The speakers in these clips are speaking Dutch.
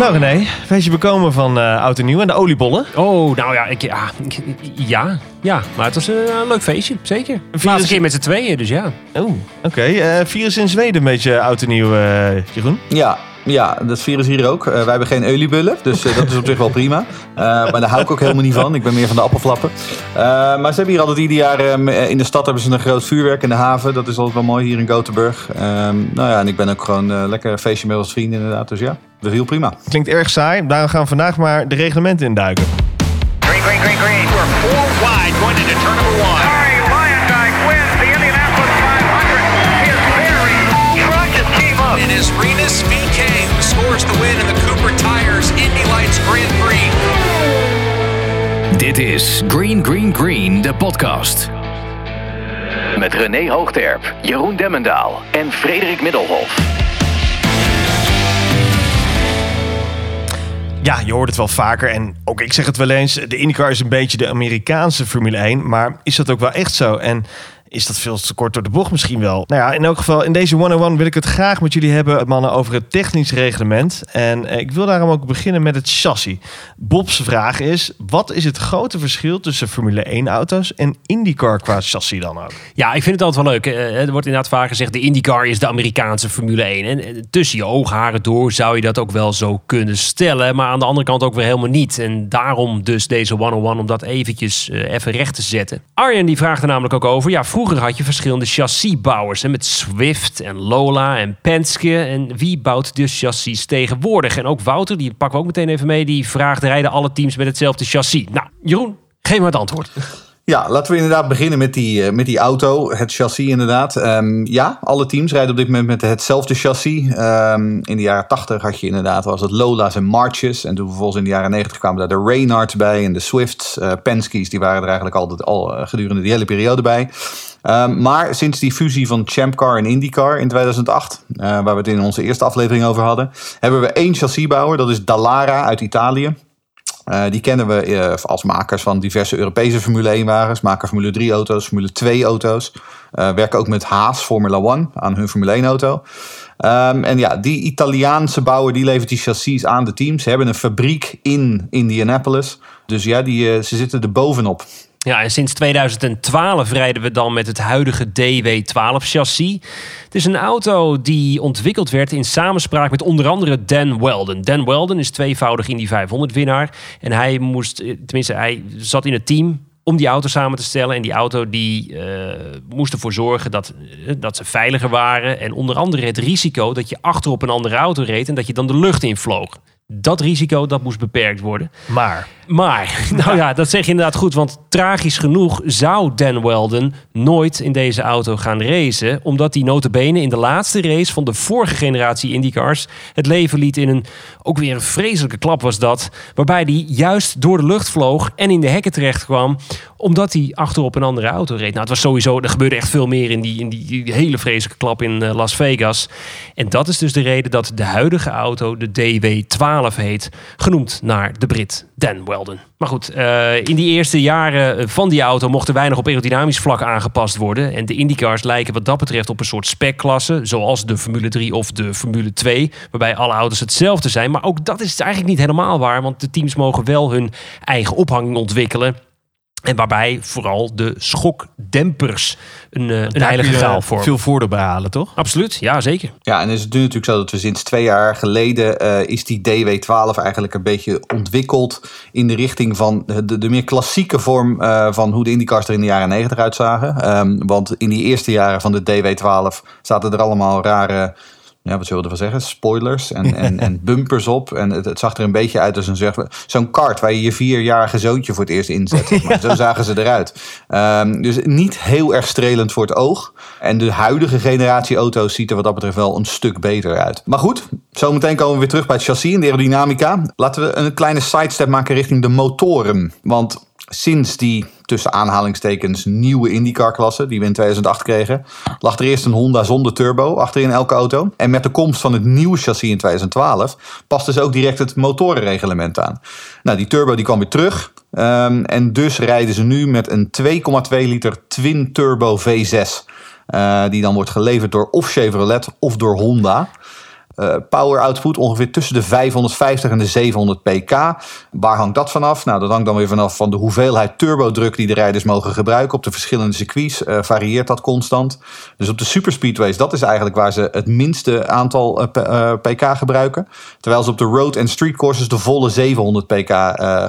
Nou René, weet je bekomen van uh, Oud en Nieuw en de oliebollen? Oh, nou ja, ik, ja, ja, ja. Maar het was een leuk feestje, zeker. Een Laatste keer met z'n tweeën, dus ja. Oh, oké. Okay. Uh, virus in Zweden een beetje Oud en Nieuw, uh, Jeroen? Ja, ja, dat virus hier ook. Uh, wij hebben geen oliebullen, dus uh, dat is op zich wel prima. Uh, maar daar hou ik ook helemaal niet van. Ik ben meer van de appelflappen. maar ze hebben hier altijd ieder jaar in de stad hebben ze een groot vuurwerk in de haven. Dat is altijd wel mooi hier in Gothenburg. nou ja, en ik ben ook gewoon lekker een feestje met als vrienden inderdaad. Dus ja, dat is heel prima. Klinkt erg saai. Daarom gaan we vandaag maar de reglementen induiken. Green, green, green, green. We're four wide going into turn number one. Dit is Green Green Green, de podcast. Met René Hoogterp, Jeroen Demmendaal en Frederik Middelhof. Ja, je hoort het wel vaker. En ook ik zeg het wel eens. De IndyCar is een beetje de Amerikaanse Formule 1. Maar is dat ook wel echt zo? En is dat veel te kort door de bocht misschien wel. Nou ja, in elk geval, in deze 101 wil ik het graag met jullie hebben, mannen, over het technisch reglement. En eh, ik wil daarom ook beginnen met het chassis. Bob's vraag is, wat is het grote verschil tussen Formule 1 auto's en IndyCar qua chassis dan ook? Ja, ik vind het altijd wel leuk. Eh, er wordt inderdaad vaak gezegd, de IndyCar is de Amerikaanse Formule 1. En tussen je oogharen door zou je dat ook wel zo kunnen stellen. Maar aan de andere kant ook weer helemaal niet. En daarom dus deze 101 om dat eventjes even recht te zetten. Arjen die vraagt er namelijk ook over, ja, vroeger had je verschillende chassisbouwers. Hè, met Swift en Lola en Penske. En wie bouwt dus chassis tegenwoordig? En ook Wouter, die pakken we ook meteen even mee. Die vraagt, rijden alle teams met hetzelfde chassis? Nou, Jeroen, geef maar het antwoord. Ja, laten we inderdaad beginnen met die, uh, met die auto, het chassis inderdaad. Um, ja, alle teams rijden op dit moment met hetzelfde chassis. Um, in de jaren 80 had je inderdaad, was het Lola's en Marches. En toen vervolgens in de jaren 90 kwamen daar de Reynards bij en de Swifts. Uh, Penske's, die waren er eigenlijk altijd al uh, gedurende die hele periode bij. Um, maar sinds die fusie van Champcar en IndyCar in 2008, waar we het in onze eerste aflevering over hadden, hebben we één chassisbouwer, dat is Dallara uit Italië. Uh, die kennen we uh, als makers van diverse Europese Formule 1 wagens. Maken Formule 3 auto's, Formule 2 auto's. Uh, werken ook met Haas Formula 1 aan hun Formule 1 auto. Um, en ja, die Italiaanse bouwer die levert die chassis aan de teams. Ze hebben een fabriek in Indianapolis. Dus ja, die, ze zitten er bovenop. Ja, en sinds 2012 rijden we dan met het huidige DW12-chassis. Het is een auto die ontwikkeld werd in samenspraak met onder andere Dan Weldon. Dan Weldon is tweevoudig in die 500-winnaar. En hij moest, tenminste, hij zat in het team om die auto samen te stellen. En die auto die uh, moest ervoor zorgen dat, dat ze veiliger waren. En onder andere het risico dat je achter op een andere auto reed en dat je dan de lucht invloog. Dat risico dat moest beperkt worden. Maar maar, nou ja, dat zeg je inderdaad goed. Want tragisch genoeg zou Dan Weldon nooit in deze auto gaan racen. Omdat hij notabene in de laatste race van de vorige generatie IndyCars... het leven liet in een, ook weer een vreselijke klap was dat. Waarbij hij juist door de lucht vloog en in de hekken terecht kwam. Omdat hij achterop een andere auto reed. Nou, het was sowieso, er gebeurde echt veel meer in die, in die, hele vreselijke klap in eh, Las Vegas. En dat is dus de reden dat de huidige auto de DW12 heet. Genoemd naar de Brit Dan Weldon. Maar goed, eh, in die eerste jaren van die auto mochten weinig op aerodynamisch vlak aangepast worden. En de IndyCars lijken wat dat betreft op een soort specklasse, zoals de Formule 3 of de Formule 2, waarbij alle auto's hetzelfde zijn. Maar ook dat is eigenlijk niet helemaal waar, want de teams mogen wel hun eigen ophanging ontwikkelen. En waarbij vooral de schokdempers een, uh, een heilige graal vormen. Veel voordeel bij halen, toch? Absoluut, ja zeker. Ja, en is het nu natuurlijk zo dat we sinds twee jaar geleden... Uh, is die DW12 eigenlijk een beetje ontwikkeld... in de richting van de, de meer klassieke vorm uh, van hoe de IndyCars er in de jaren 90 uitzagen. Um, want in die eerste jaren van de DW12 zaten er allemaal rare ja, wat zullen we ervan zeggen? Spoilers en, en, en bumpers op. En het, het, zag er een beetje uit als een zo'n kart waar je je vierjarige zoontje voor het eerst inzet. maar. Zo zagen ze eruit. Um, dus niet heel erg strelend voor het oog. En de huidige generatie auto's ziet er wat dat betreft wel een stuk beter uit. Maar goed, zometeen komen we weer terug bij het chassis en de aerodynamica. Laten we een kleine sidestep maken richting de motoren. Want sinds die tussen aanhalingstekens nieuwe IndyCar-klasse, die we in 2008 kregen, lag er eerst een Honda zonder turbo achter in elke auto. En met de komst van het nieuwe chassis in 2012 past dus ook direct het motorenreglement aan. Nou, die turbo die kwam weer terug. Um, en dus rijden ze nu met een 2,2 liter twin turbo V6. Uh, die dan wordt geleverd door of Chevrolet of door Honda. Uh, power output ongeveer tussen de 550 en de 700 pk. Waar hangt dat vanaf? Nou, dat hangt dan weer vanaf van de hoeveelheid turbodruk die de rijders mogen gebruiken. Op de verschillende circuits uh, varieert dat constant. Dus op de superspeedways, dat is eigenlijk waar ze het minste aantal uh, pk gebruiken. Terwijl ze op de road en street courses de volle 700 pk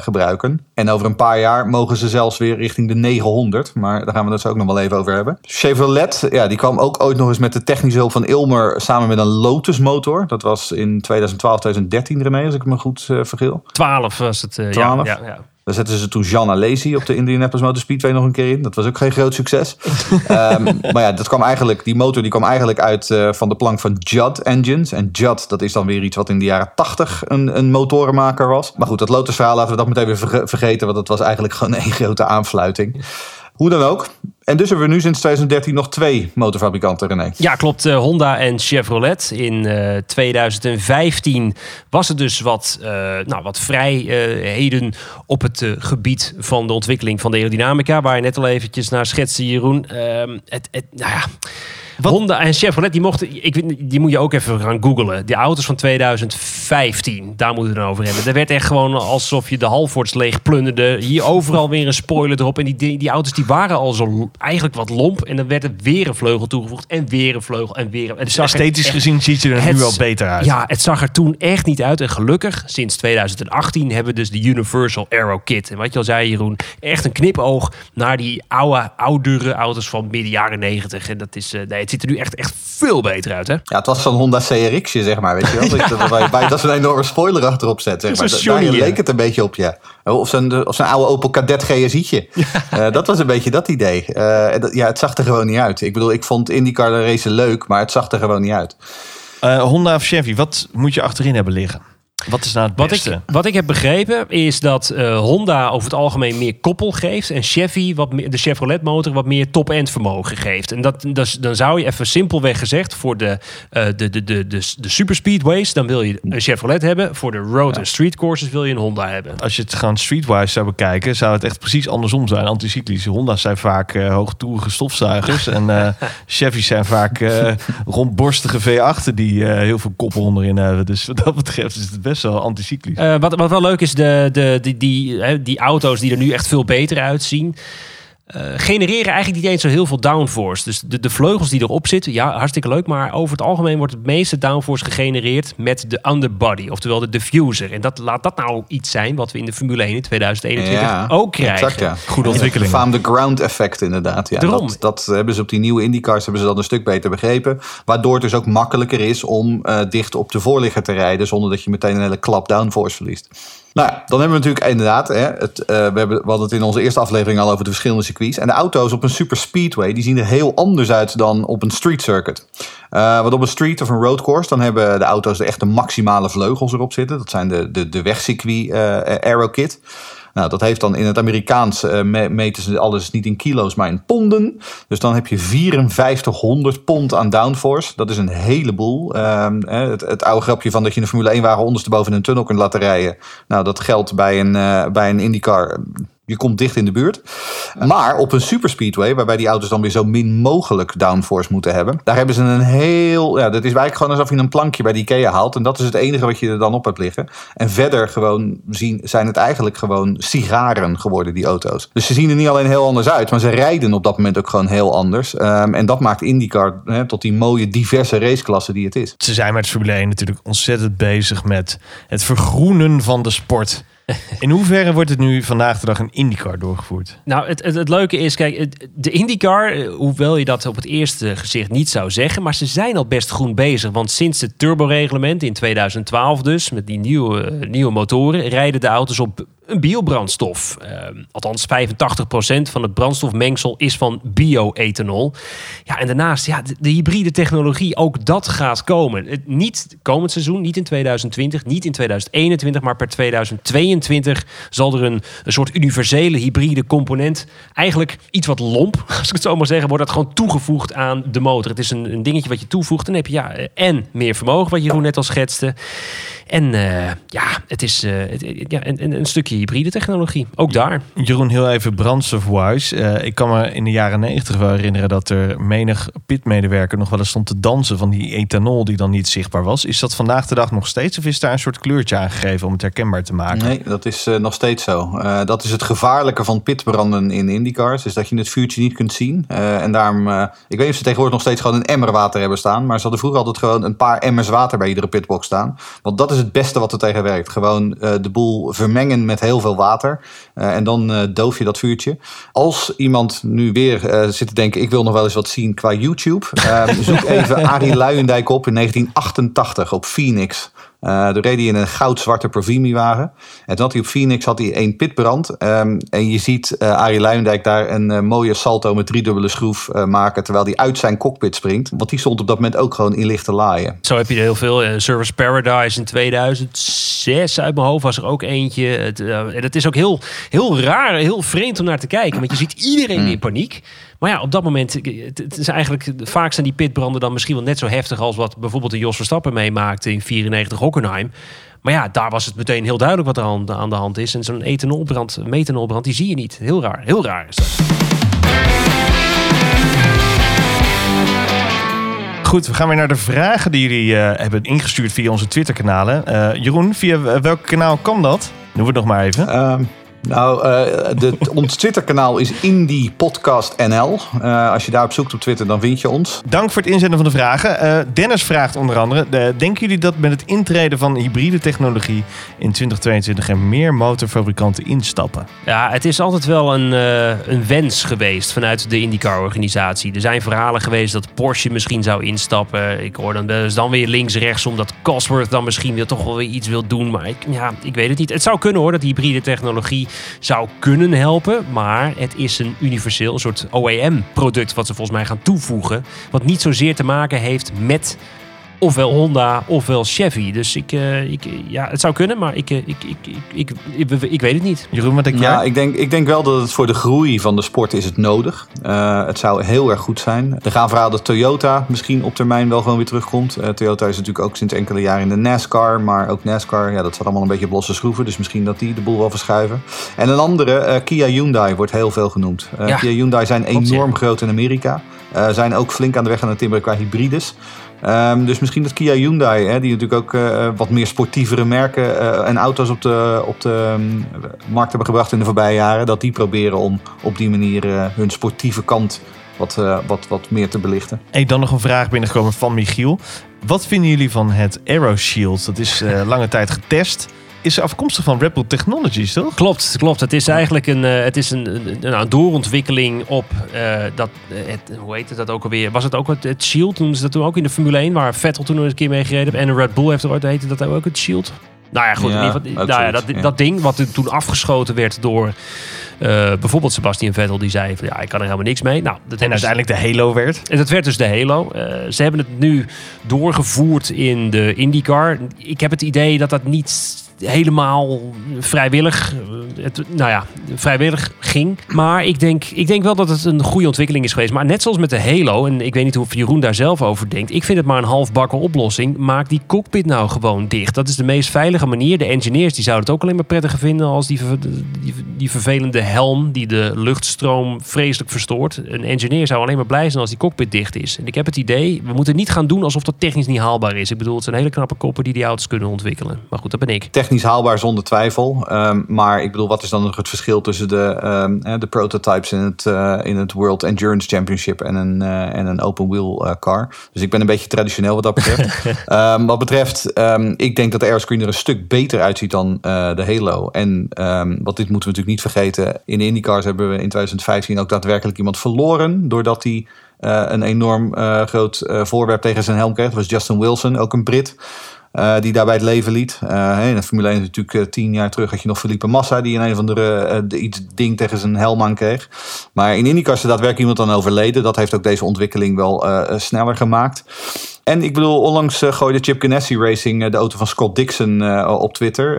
gebruiken. En over een paar jaar mogen ze zelfs weer richting de 900. Maar daar gaan we het zo ook nog wel even over hebben. Chevrolet, ja, die kwam ook ooit nog eens met de technische hulp van Ilmer samen met een Lotus motor. Dat was in 2012, 2013 ermee, als ik me goed uh, vergeel. 12 was het. Uh, 12. Ja, ja, ja. Daar zetten ze toen Jean Alesi op de Indianapolis Motor Speedway nog een keer in. Dat was ook geen groot succes. um, maar ja, dat kwam eigenlijk, die motor die kwam eigenlijk uit uh, van de plank van Judd Engines. En Judd, dat is dan weer iets wat in de jaren 80 een, een motorenmaker was. Maar goed, dat Lotus verhaal laten we dat meteen weer vergeten. Want dat was eigenlijk gewoon een grote aanfluiting. Hoe dan ook. En dus hebben we nu sinds 2013 nog twee motorfabrikanten, René. Ja, klopt. Uh, Honda en Chevrolet. In uh, 2015 was het dus wat, uh, nou, wat vrijheden op het gebied van de ontwikkeling van de aerodynamica. Waar je net al eventjes naar schetste, Jeroen. Ehm, het, het, nou ja... Wat? Honda en Chevrolet, die mochten, ik, die moet je ook even gaan googlen. Die auto's van 2015, daar moeten we het over hebben. Er werd echt gewoon alsof je de Halfords leeg plunderde. Hier overal weer een spoiler erop. En die, die, die auto's die waren al zo eigenlijk wat lomp. En dan werd er weer een vleugel toegevoegd. En weer een vleugel. En weer een... Esthetisch echt, gezien ziet je er het, nu wel beter uit. Ja, het zag er toen echt niet uit. En gelukkig, sinds 2018 hebben we dus de Universal Aero Kit. En wat je al zei, Jeroen, echt een knipoog naar die oude, oudere auto's van midden jaren 90. En dat is, uh, nee, ziet er nu echt, echt veel beter uit, hè? Ja, het was zo'n Honda CRX'je, zeg maar, weet je wel. ja. dat, ze een enorme spoiler achterop zet, zeg maar. Daar leek het een beetje op, ja. Of zijn, of zijn oude Opel Kadett GSI'tje. Ja. Uh, dat was een beetje dat idee. Uh, dat, ja, het zag er gewoon niet uit. Ik bedoel, ik vond IndyCar racen leuk, maar het zag er gewoon niet uit. Uh, Honda of Chevy, wat moet je achterin hebben liggen? Wat is nou het beste? Wat ik, wat ik heb begrepen is dat uh, Honda over het algemeen meer koppel geeft. En Chevy, wat meer, de Chevrolet motor, wat meer top-end vermogen geeft. En dat, dat, dan zou je even simpelweg gezegd voor de, uh, de, de, de, de, de super speedways, dan wil je een Chevrolet hebben. Voor de road en street courses wil je een Honda hebben. Als je het gewoon streetwise zou bekijken, zou het echt precies andersom zijn. Anticyclische Honda's zijn vaak uh, hoogtoerige stofzuigers. en Chevy's zijn vaak rondborstige V8'en die heel veel koppel onderin hebben. Dus wat dat betreft is het best anticyclisch. Uh, wat, wat wel leuk is, de, de, die, die, die auto's die er nu echt veel beter uitzien. Uh, genereren eigenlijk niet eens zo heel veel downforce. Dus de, de vleugels die erop zitten, ja, hartstikke leuk. Maar over het algemeen wordt het meeste downforce gegenereerd met de underbody, oftewel de diffuser. En dat, laat dat nou iets zijn wat we in de Formule 1 in 2021 ja, ook krijgen. Exact, ja. Goede ontwikkeling. Faamde ground effect inderdaad. Ja, dat, dat, hebben ze op die nieuwe IndyCars hebben ze dat een stuk beter begrepen. Waardoor het dus ook makkelijker is om uh, dicht op de voorligger te rijden zonder dat je meteen een hele klap downforce verliest. Nou dan hebben we natuurlijk inderdaad, hè, het, uh, we, hebben, we hadden het in onze eerste aflevering al over de verschillende circuits. En de auto's op een super speedway, die zien er heel anders uit dan op een street circuit. Uh, want op een street of een road course, dan hebben de auto's de echte maximale vleugels erop zitten. Dat zijn de, de, de wegcircuit uh, aero kit. Nou, dat heeft dan in het Amerikaans uh, meten ze alles niet in kilo's, maar in ponden. Dus dan heb je 5400 pond aan downforce. Dat is een heleboel. Uh, het, het oude grapje van dat je een Formule 1 wagen ondersteboven in een tunnel kunt laten rijden. Nou, dat geldt bij een, uh, bij een IndyCar je komt dicht in de buurt. Maar op een superspeedway, waarbij die auto's dan weer zo min mogelijk downforce moeten hebben. Daar hebben ze een heel. Ja, dat is eigenlijk gewoon alsof je een plankje bij de IKEA haalt. En dat is het enige wat je er dan op hebt liggen. En verder gewoon zien, zijn het eigenlijk gewoon sigaren geworden, die auto's. Dus ze zien er niet alleen heel anders uit, maar ze rijden op dat moment ook gewoon heel anders. Um, en dat maakt IndyCar tot die mooie, diverse raceklasse die het is. Ze zijn met Formule 1 natuurlijk ontzettend bezig met het vergroenen van de sport. In hoeverre wordt het nu vandaag de dag een IndyCar doorgevoerd? Nou, het, het, leuke is, kijk, de IndyCar, eh, hoewel je dat op het eerste gezicht niet zou zeggen, maar ze zijn al best groen bezig. Want sinds het turboreglement in 2012 dus, met die nieuwe, nieuwe motoren, rijden de auto's op een biobrandstof. Uh, althans, 85% van het brandstofmengsel is van bioethanol. Ja, en daarnaast, ja, de, de, hybride technologie, ook dat gaat komen. Het, niet komend seizoen, niet in 2020, niet in 2021, maar per 2022 zal er een, een soort universele hybride component, eigenlijk iets wat lomp, als ik het zo maar zeggen, wordt dat gewoon toegevoegd aan de motor. Het is een, een dingetje wat je toevoegt. Dan heb je ja, en meer vermogen, wat Jeroen net al schetste. En uh, ja, het is uh, het, ja, een, een, stukje hybride technologie. Ook daar. Jeroen, heel even brandstofwise. Uh, ik kan me in de jaren negentig wel herinneren dat er menig pitmedewerker nog wel eens stond te dansen van die ethanol die dan niet zichtbaar was. Is dat vandaag de dag nog steeds of is daar een soort kleurtje aangegeven om het herkenbaar te maken? Nee, dat is nog steeds zo. dat is het gevaarlijke van pitbranden in IndyCars, is dat je het vuurtje niet kunt zien. en daarom, ik weet niet of ze tegenwoordig nog steeds gewoon een emmer water hebben staan, maar ze hadden vroeger altijd gewoon een paar emmers water bij iedere pitbox staan. Want dat is het beste wat er tegen werkt. Gewoon uh, de boel vermengen met heel veel water. Uh, en dan uh, doof je dat vuurtje. Als iemand nu weer zit te denken, ik wil nog wel eens wat zien qua YouTube. zoek even Arie Luijendijk op in 1988 op Phoenix. Uh, toen reed hij in een goudzwarte Provimi-wagen. En toen had hij op Phoenix had hij één pitbrand. Um, en je ziet uh, Arie Luijendijk daar een uh, mooie salto met driedubbele schroef maken... terwijl hij uit zijn cockpit springt. Want die stond op dat moment ook gewoon in lichte laaien. Zo heb je er heel veel. Service Paradise in 2006 uit mijn hoofd was er ook eentje. Het, dat is ook heel, heel raar, heel vreemd om naar te kijken. Want je ziet iedereen mm. in paniek. Maar ja, op dat moment, het is eigenlijk, vaak zijn die pitbranden dan misschien wel net zo heftig als wat bijvoorbeeld de Jos Verstappen meemaakte in 94 Hockenheim. Maar ja, daar was het meteen heel duidelijk wat er aan, aan de hand is. En zo'n ethanolbrand, methanolbrand, die zie je niet. Heel raar, heel raar is dat. Goed, we gaan weer naar de vragen die jullie uh, hebben ingestuurd via onze Twitter-kanalen. Uh, Jeroen, via welk kanaal kan dat? Noem het nog maar even. Um, nou, uh, de, ons Twitter-kanaal is Indie Podcast NL. Uh, als je daarop zoekt op Twitter, dan vind je ons. Dank voor het inzenden van de vragen. Uh, Dennis vraagt onder andere: Denken jullie dat met het intreden van hybride technologie in 2022 er meer motorfabrikanten instappen? Ja, het is altijd wel een, een wens geweest vanuit de IndyCar-organisatie. Er zijn verhalen geweest dat Porsche misschien zou instappen. Ik hoor dan, dus dan weer links-rechts, omdat Cosworth dan misschien weer toch wel weer iets wil doen. Maar ik, ja, ik weet het niet. Het zou kunnen hoor, dat hybride technologie zou kunnen helpen. Maar het is een universeel, soort OEM-product wat ze volgens mij gaan toevoegen. Wat niet zozeer te maken heeft met ofwel Honda ofwel Chevy. Dus ik, uh, ik ja, het zou kunnen, maar ik, uh, ik, ik, ik, ik, ik, weet het niet. Jeroen, wat denk jij? Ja, ik denk, ik denk wel dat het voor de groei van de sport is het nodig. Uh, het zou heel erg goed zijn. Er gaan verhalen dat Toyota misschien op termijn wel gewoon weer terugkomt. Toyota is natuurlijk ook sinds enkele jaren in de NASCAR, maar ook NASCAR, ja, dat staat allemaal een beetje op losse schroeven. Dus misschien dat die de boel wel verschuiven. En een andere, Kia Hyundai wordt heel veel genoemd. Ja. Kia Hyundai zijn enorm groot in Amerika. zijn ook flink aan de weg aan het timmeren qua hybrides. Um, dus misschien dat Kia Hyundai, hè, die natuurlijk ook uh, wat meer sportievere merken uh, en auto's op de, op de um, markt hebben gebracht in de voorbije jaren, dat die proberen om op die manier hun sportieve kant wat, wat, wat meer te belichten. Hey, dan nog een vraag binnengekomen van Michiel. Wat vinden jullie van het Aero Shield? Dat is lange tijd getest is afkomstig van Red Bull Technologies, toch? Klopt, klopt. Het is eigenlijk een, uh, het is een, een, een, doorontwikkeling op uh, dat, uh, het, hoe heet het dat ook alweer? Was het ook het, het Shield? Toen ze dat toen ook in de Formule 1, waar Vettel toen nog een keer mee gereden heeft. En Red Bull heeft er ooit, heette dat ook het Shield? Nou ja, goed. Ja, in ieder geval, nou ja, dat, ja. dat ding wat toen afgeschoten werd door uh, bijvoorbeeld Sebastian Vettel, die zei van ja, ik kan er helemaal niks mee. Nou, dat en uiteindelijk de Halo werd. En dat werd dus de Halo. Uh, ze hebben het nu doorgevoerd in de IndyCar. Ik heb het idee dat dat niet helemaal vrijwillig, eh, nou ja, vrijwillig ging. Maar ik denk, ik denk wel dat het een goede ontwikkeling is geweest. Maar net zoals met de Halo, en ik weet niet hoe Jeroen daar zelf over denkt. Ik vind het maar een halfbakken oplossing. Maak die cockpit nou gewoon dicht. Dat is de meest veilige manier. De engineers die zouden het ook alleen maar prettiger vinden als die, die, vervelende helm die de luchtstroom vreselijk verstoort. Een engineer zou alleen maar blij zijn als die cockpit dicht is. En ik heb het idee, we moeten niet gaan doen alsof dat technisch niet haalbaar is. Ik bedoel, het zijn hele knappe koppen die die auto's kunnen ontwikkelen. Maar goed, dat ben ik haalbaar zonder twijfel. Um, maar ik bedoel, wat is dan nog het verschil tussen de, um, de prototypes in het, uh, in het World Endurance Championship en een, uh, en een open wheel uh, car? Dus ik ben een beetje traditioneel wat dat betreft. um, wat betreft, ik denk dat de Aeroscreen er een stuk beter uitziet dan de Halo. En wat dit moeten we natuurlijk niet vergeten. In de IndyCars hebben we in 2015 ook daadwerkelijk iemand verloren. Doordat hij een enorm groot voorwerp tegen zijn helm kreeg. Dat was Justin Wilson, ook een Brit. Uh, die daarbij het leven liet. Uh, in de Formule 1 natuurlijk uh, tien jaar terug had je nog Felipe Massa... die in een of andere iets ding tegen zijn helm aan kreeg. Maar in IndyCar is er daadwerkelijk iemand dan overleden. Dat heeft ook deze ontwikkeling wel sneller gemaakt. En ik bedoel, onlangs gooide Chip Ganassi Racing de auto van Scott Dixon op Twitter.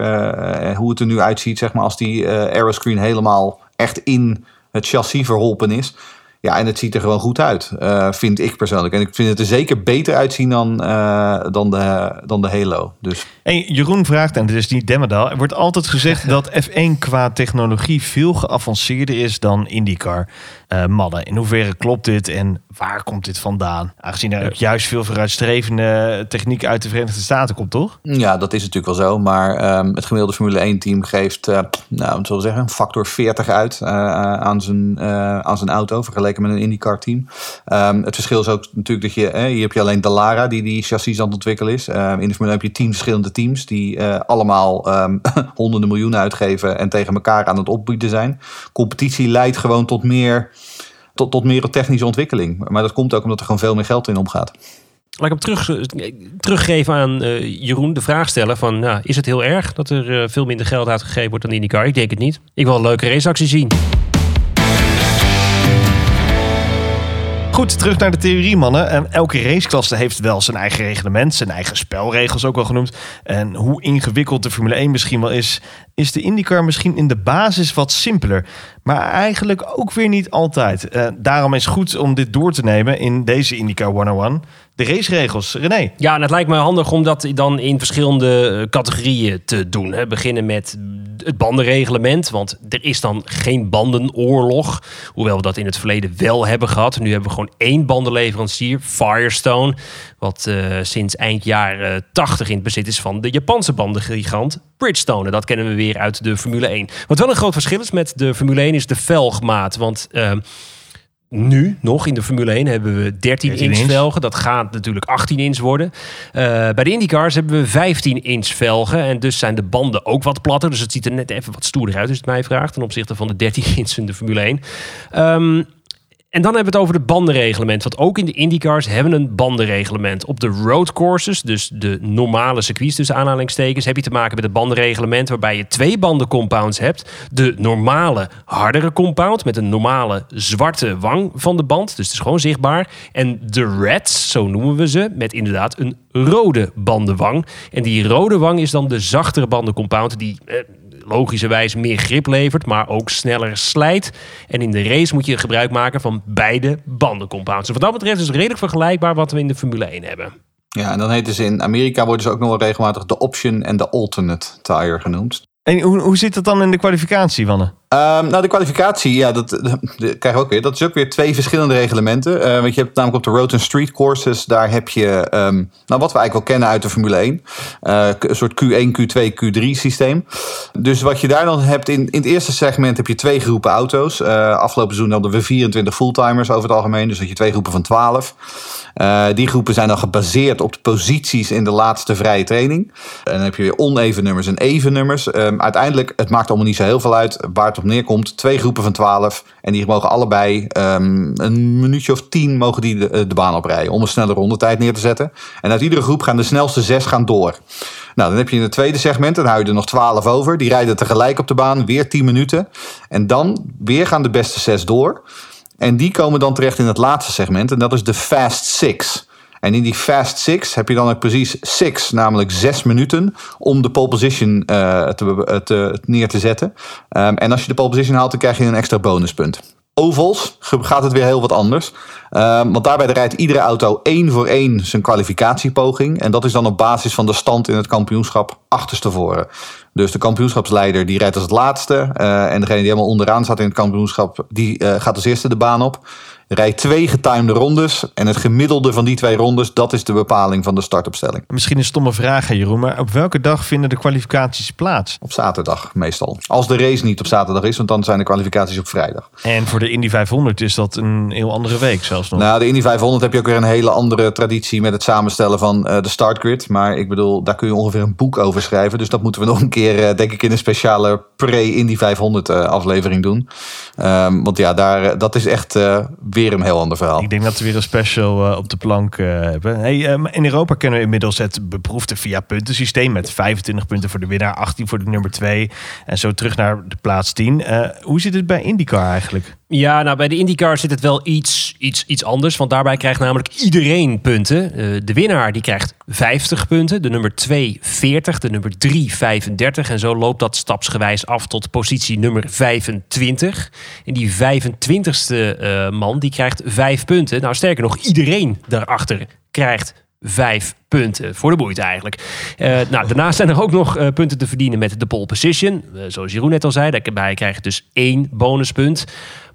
hoe het er nu uitziet zeg maar, als die aeroscreen helemaal echt in het chassis verholpen is Ja, en het ziet er gewoon goed uit, uh, vind ik persoonlijk. En ik vind het er zeker beter uitzien dan, uh, dan, de, dan de Halo. Dus. Hey, Jeroen vraagt, en dit is niet Demmerdal... er wordt altijd gezegd dat F1 qua technologie veel geavanceerder is dan IndyCar. Uh, Madden, in hoeverre klopt dit en waar komt dit vandaan? Aangezien er juist veel vooruitstrevende techniek uit de Verenigde Staten komt, toch? Ja, dat is natuurlijk wel zo. Maar um, het gemiddelde Formule 1-team geeft, uh, nou, wat zullen we zeggen, factor 40 uit uh, aan, zijn, aan zijn auto... vergeleken met een IndyCar-team. Um, het verschil is ook natuurlijk dat je... hier heb je alleen Dallara die die chassis aan het ontwikkelen is. in de Formule heb je tien verschillende teams... die allemaal honderden miljoenen uitgeven... en tegen elkaar aan het opbieden zijn. Competitie leidt gewoon tot meer tot, tot meer technische ontwikkeling. Maar dat komt ook omdat er gewoon veel meer geld in omgaat. Laat ik hem terug, teruggeven aan uh, Jeroen. De vraag stellen van, nou, is het heel erg dat er uh, veel minder geld uitgegeven wordt dan IndyCar? Ik denk het niet. Ik wil een leuke raceactie zien. Goed, terug naar de theorie, mannen. elke raceklasse heeft wel zijn eigen reglement, zijn eigen spelregels ook wel genoemd. En hoe ingewikkeld de Formule 1 misschien wel is, is de IndyCar misschien in de basis wat simpeler. Maar eigenlijk ook weer niet altijd. Uh, daarom is het goed om dit door te nemen in deze IndyCar 101 de raceregels. René? Ja, en het lijkt me handig om dat dan in verschillende eh, categorieën te doen. Hè. Beginnen met het bandenreglement, want er is dan geen bandenoorlog. Hoewel we dat in het verleden wel hebben gehad. Nu hebben we gewoon één bandenleverancier, Firestone. Wat uh, sinds eind jaren 80 in het bezit is van de Japanse bandengigant Bridgestone. Dat kennen we weer uit de Formule 1. Wat wel een groot verschil is met de Formule 1 is de velgmaat. Want... Uh, nu nog in de Formule 1 hebben we 13, inch, velgen. Dat gaat natuurlijk 18 inch worden. Uh, bij de IndyCars hebben we 15 inch velgen. En dus zijn de banden ook wat platter. Dus het ziet er net even wat stoerder uit, als het mij vraagt. Ten opzichte van de 13 inch in de Formule 1. Um, en dan hebben we het over het bandenreglement. Want ook in de IndyCars hebben een bandenreglement. Op de road courses, dus de normale circuits tussen aanhalingstekens, heb je te maken met het bandenreglement waarbij je twee bandencompounds hebt. De normale hardere compound met een normale zwarte wang van de band. Dus het is gewoon zichtbaar. En de reds, zo noemen we ze, met inderdaad een rode bandenwang. En die rode wang is dan de zachtere bandencompound die... Eh, logischerwijs meer grip levert, maar ook sneller slijt. En in de race moet je gebruik maken van beide bandencompounds. Dus wat dat betreft is het redelijk vergelijkbaar wat we in de Formule 1 hebben. Ja, en dan heten ze in Amerika worden ze ook nog wel regelmatig de option en de alternate tire genoemd. En hoe, hoe zit het dan in de kwalificatie, Wanne? Um, nou, de kwalificatie, ja, dat, dat, krijg we ook weer. Dat is ook weer twee verschillende reglementen. Uh, want je hebt namelijk op de road and street courses, daar heb je, um, nou, wat we eigenlijk wel kennen uit de Formule 1. Uh, een soort Q1, Q2, Q3 systeem. Dus wat je daar dan hebt, in, in het eerste segment heb je twee groepen auto's. Uh, afgelopen seizoen hadden we 24 fulltimers over het algemeen. Dus dat je twee groepen van 12. Uh, die groepen zijn dan gebaseerd op de posities in de laatste vrije training. En dan heb je weer oneven nummers en even nummers. Um, uiteindelijk, het maakt allemaal niet zo heel veel uit waar neerkomt. Twee groepen van 12. En die mogen allebei um, een minuutje of tien mogen die de, eh, de, baan oprijden. Om een snelle rondetijd neer te zetten. En uit iedere groep gaan de snelste zes gaan door. Nou, dan heb je in het tweede segment, dan hou je er nog 12 over. Die rijden tegelijk op de baan, weer 10 minuten. En dan weer gaan de beste zes door. En die komen dan terecht in het laatste segment. En dat is de Fast Six. En in die Fast Six heb je dan ook precies six, namelijk zes minuten, om de pole position uh, te, te, neer te zetten. Um, en als je de pole position haalt, dan krijg je een extra bonuspunt. Ovals gaat het weer heel wat anders. Um, want daarbij rijdt iedere auto één voor één zijn kwalificatiepoging. En dat is dan op basis van de stand in het kampioenschap achterstevoren. Dus de kampioenschapsleider die rijdt als het laatste. Uh, en degene die helemaal onderaan staat in het kampioenschap, die gaat als eerste de baan op rijdt twee getimede rondes. En het gemiddelde van die twee rondes, dat is de bepaling van de startopstelling. Misschien een stomme vraag, Jeroen, maar op welke dag vinden de kwalificaties plaats? Op zaterdag meestal. Als de race niet op zaterdag is, want dan zijn de kwalificaties op vrijdag. En voor de Indy 500 is dat een heel andere week zelfs nog. Nou, de Indy 500 heb je ook weer een hele andere traditie met het samenstellen van uh, de startgrid. Maar ik bedoel, daar kun je ongeveer een boek over schrijven. Dus dat moeten we nog een keer, uh, denk ik, in een speciale pre-Indy 500 uh, aflevering doen. Um, want ja, daar, dat is echt weer een heel ander verhaal. Ik denk dat we weer een special uh, op de plank uh, hebben. Hey, um, in Europa kennen we inmiddels het beproefde via puntensysteem met 25 punten voor de winnaar, 18 voor de nummer 2 en zo terug naar de plaats 10. Uh, hoe zit het bij IndyCar eigenlijk? Ja, nou bij de IndyCar zit het wel iets, iets, iets anders. Want daarbij krijgt namelijk iedereen punten. Uh, de winnaar die krijgt 50 punten. De nummer 2 40. De nummer 3 35. En zo loopt dat stapsgewijs af tot positie nummer 25. En die 25ste uh, man die krijgt 5 punten. Nou sterker nog, iedereen daarachter krijgt vijf punten. Voor de boeit eigenlijk. Uh, nou, daarnaast zijn er ook nog punten te verdienen met de pole position. Zoals Jeroen net al zei, daarbij krijg je dus één bonuspunt.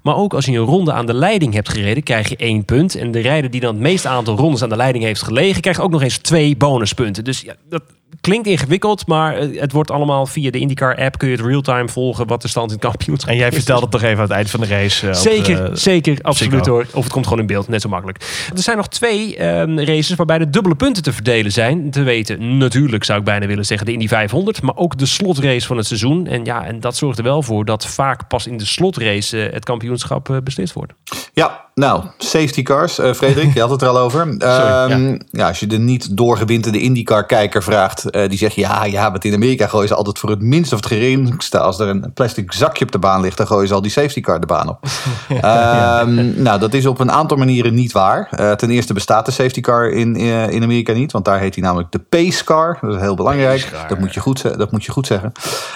Maar ook als je een ronde aan de leiding hebt gereden, krijg je één punt. En de rijder die dan het meeste aantal rondes aan de leiding heeft gelegen, krijgt ook nog eens twee bonuspunten. Dus ja, dat klinkt ingewikkeld, maar het wordt allemaal via de IndyCar-app. Kun je het real-time volgen wat de stand in het kampioenschap En jij vertelt het toch even aan het eind van de race? zeker, op, zeker, absoluut hoor. Of het komt gewoon in beeld, net zo makkelijk. Er zijn nog twee um, races waarbij de dubbele punten te verdelen zijn. Te weten, natuurlijk zou ik bijna willen zeggen de Indy 500, maar ook de slotrace van het seizoen. En ja, en dat zorgt er wel voor dat vaak pas in de slotrace uh, het kampioenschap uh, beslist wordt. Ja, nou, safety cars. Uh, Frederik, je had het er al over. Sorry, um, ja. ja. als je de niet doorgewinterde IndyCar-kijker vraagt, uh, die zegt ja, ja, want in Amerika gooien ze altijd voor het minste of het geringste. Als er een plastic zakje op de baan ligt, dan gooien ze al die safety car de baan op. ja, um, nou, dat is op een aantal manieren niet waar. Uh, ten eerste bestaat de safety car in, in Amerika niet, want daar heet hij namelijk de pace car. Dat is heel belangrijk. Dat moet, je goed, dat moet je goed zeggen.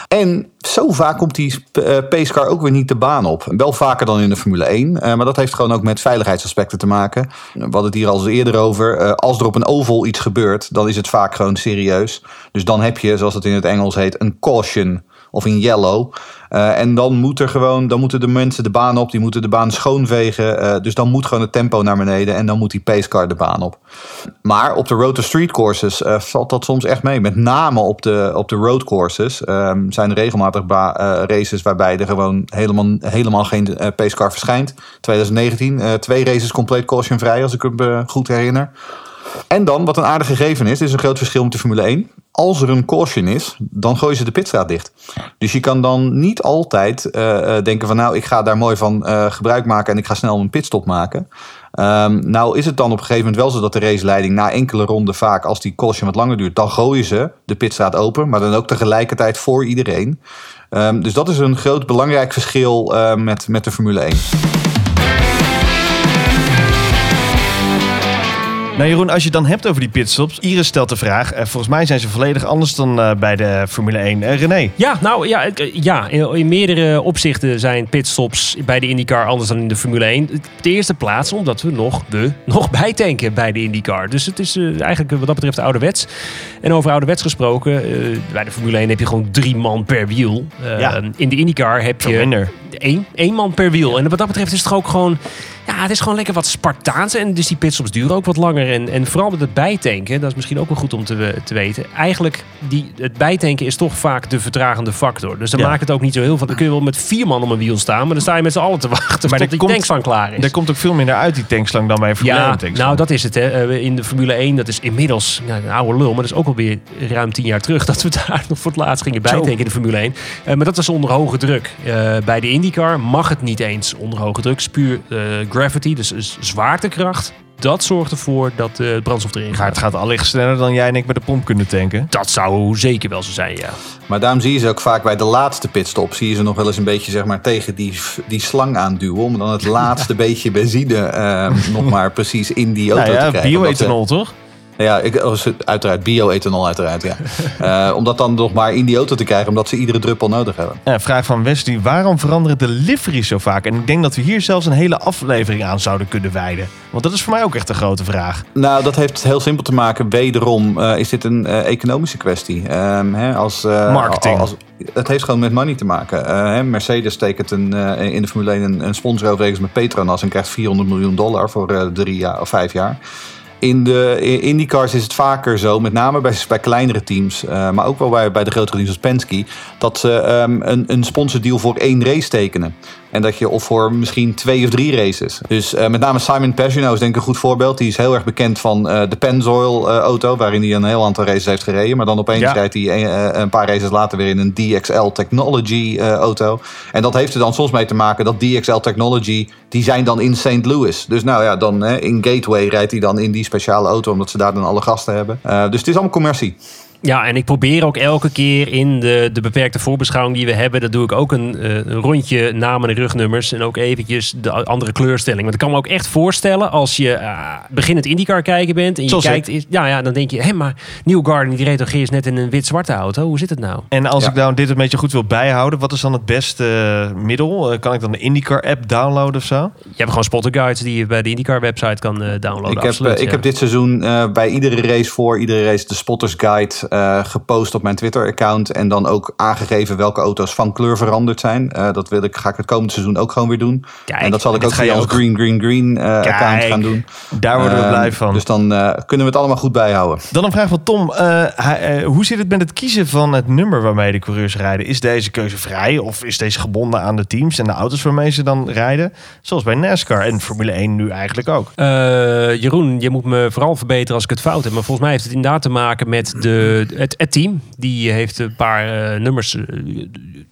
En zo vaak komt die pace car ook weer niet de baan op. Wel vaker dan in de Formule 1, maar dat heeft gewoon ook met veiligheidsaspecten te maken. We hadden het hier al eerder over. als er op een oval iets gebeurt, dan is het vaak gewoon serieus. Dus dan heb je, zoals het in het Engels heet, een caution of in yellow. Uh, en dan, moet er gewoon, dan moeten de mensen de baan op, die moeten de baan schoonvegen. Uh, dus dan moet gewoon het tempo naar beneden en dan moet die pacecar de baan op. Maar op de road to street courses uh, valt dat soms echt mee. Met name op de, op de road courses zijn er regelmatig races waarbij er gewoon helemaal, helemaal geen pacecar verschijnt. 2019, twee races compleet cautionvrij als ik me goed herinner. En dan, wat een aardig gegeven is, is een groot verschil met de Formule 1. Als er een caution is, dan gooien ze de pitstraat dicht. Dus je kan dan niet altijd uh, denken van nou, ik ga daar mooi van uh, gebruik maken en ik ga snel een pitstop maken. Um, nou is het dan op een gegeven moment wel zo dat de raceleiding na enkele ronden vaak, als die caution wat langer duurt, dan gooien ze de pitstraat open. Maar dan ook tegelijkertijd voor iedereen. Um, dus dat is een groot belangrijk verschil met, met de Formule 1. Nou Jeroen, als je het dan hebt over die pitstops. Iris stelt de vraag. Eh, volgens mij zijn ze volledig anders dan uh, bij de Formule 1. Uh, René? Ja, nou ja, ja in, in, meerdere opzichten zijn pitstops bij de IndyCar anders dan in de Formule 1. Op de eerste plaats omdat we nog, we nog bijtanken bij de IndyCar. Dus het is eigenlijk wat dat betreft ouderwets. En over ouderwets gesproken, bij de Formule 1 heb je gewoon drie man per wiel. Ja. In de IndyCar heb je één, één man per wiel. En wat dat betreft is het toch ook gewoon... Ja, het is gewoon lekker wat Spartaans. En dus die pitstops duren ook wat langer. En, en vooral met het bijtanken, dat is misschien ook wel goed om te, te weten. Eigenlijk, die, het bijtanken is toch vaak de vertragende factor. Dus dan ja. maakt het ook niet zo heel veel. Dan kun je wel met vier man om een wiel staan. Maar dan sta je met z'n allen te wachten maar tot die komt, tankslang klaar is. Er komt ook veel minder uit die tankslang dan bij een Formule ja, 1 tankslang. Nou, dat is het. Hè. In de Formule 1, dat is inmiddels ja, een oude lul. Maar dat is ook alweer ruim tien jaar terug dat we daar nog voor het laatst gingen bijtanken in de Formule 1. Uh, maar dat was onder hoge druk. Uh, bij de IndyCar mag het niet eens onder hoge druk. Het is puur uh, gravity, dus zwaartekracht. Dat zorgt ervoor dat de brandstof erin gaat. Het gaat allicht sneller dan jij en ik met de pomp kunnen tanken. Dat zou zeker wel zo zijn, ja. Maar daarom zie je ze ook vaak bij de laatste pitstop. Zie je ze nog wel eens een beetje zeg maar, tegen die, die slang aanduwen. Om dan het laatste beetje benzine uh, nog maar precies in die auto nou ja, te krijgen. Bioethanol, toch? Ja, ik, uiteraard bio-ethanol uiteraard, ja. uh, om dat dan nog maar in die auto te krijgen, omdat ze iedere druppel nodig hebben. Ja, vraag van Wesley, waarom veranderen de liveries zo vaak? En ik denk dat we hier zelfs een hele aflevering aan zouden kunnen wijden. Want dat is voor mij ook echt een grote vraag. Nou, dat heeft heel simpel te maken. Wederom uh, is dit een uh, economische kwestie. Um, hè, als, Marketing. Als, het heeft gewoon met money te maken. Hè, Mercedes tekent een, in de Formule 1 een, een sponsorovereenkomst met Petronas en krijgt 400 miljoen dollar voor drie jaar of vijf jaar in de IndyCars is het vaker zo, met name bij, bij kleinere teams, uh, maar ook wel bij, bij de grotere teams als Penske, dat ze um, een, een sponsordeal voor één race tekenen. En dat je of voor misschien twee of drie races. Dus uh, met name Simon Pagenaud is denk ik een goed voorbeeld. Die is heel erg bekend van uh, de Pennzoil auto, waarin hij een heel aantal races heeft gereden. Maar dan opeens ja. rijdt hij een, een, paar races later weer in een DXL Technology auto. En dat heeft er dan soms mee te maken dat DXL Technology, die zijn dan in St. Louis. Dus nou ja, dan in Gateway rijdt hij dan in die speciale auto, omdat ze daar dan alle gasten hebben. Dus het is allemaal commercie. Ja, en ik probeer ook elke keer in de, de beperkte voorbeschouwing die we hebben, dat doe ik ook een, eh, een rondje namen en rugnummers en ook eventjes de andere kleurstelling. Want ik kan me ook echt voorstellen als je uh, beginnend IndyCar kijken bent en je Zoals kijkt, is, ja, ja, dan denk je, hé, maar New Garden die reed toch eerst net in een wit-zwarte auto. Hoe zit het nou? En als Ja. ik nou dit een beetje goed wil bijhouden, wat is dan het beste eh, middel? Kan ik dan de IndyCar-app downloaden of zo? Je hebt gewoon spotter guides die je bij de IndyCar website kan eh, downloaden. Ik heb, ik heb dit seizoen eh, bij iedere race voor iedere race de Spotters Guide eh, gepost op mijn Twitter-account. En dan ook aangegeven welke auto's van kleur veranderd zijn. Eh, dat wil ik, ga ik het komend seizoen ook gewoon weer doen. Kijk, en dat zal ik ook via ons ook- Green Green Green eh, account gaan doen. Daar worden we Ehm, blij van. Dus dan eh, kunnen we het allemaal goed bijhouden. Dan een vraag van Tom. Eh, hij- eh, hoe zit het met het kiezen van het nummer waarmee de coureurs rijden? Is deze keuze vrij of is deze gebonden aan de teams en de auto's waarmee ze dan rijden? Zoals bij NASCAR en Formule 1 nu eigenlijk ook. Eh, Jeroen, je moet me vooral verbeteren als ik het fout heb. Maar volgens mij heeft het inderdaad te maken met de, het, het team. Die heeft een paar eh, nummers eh,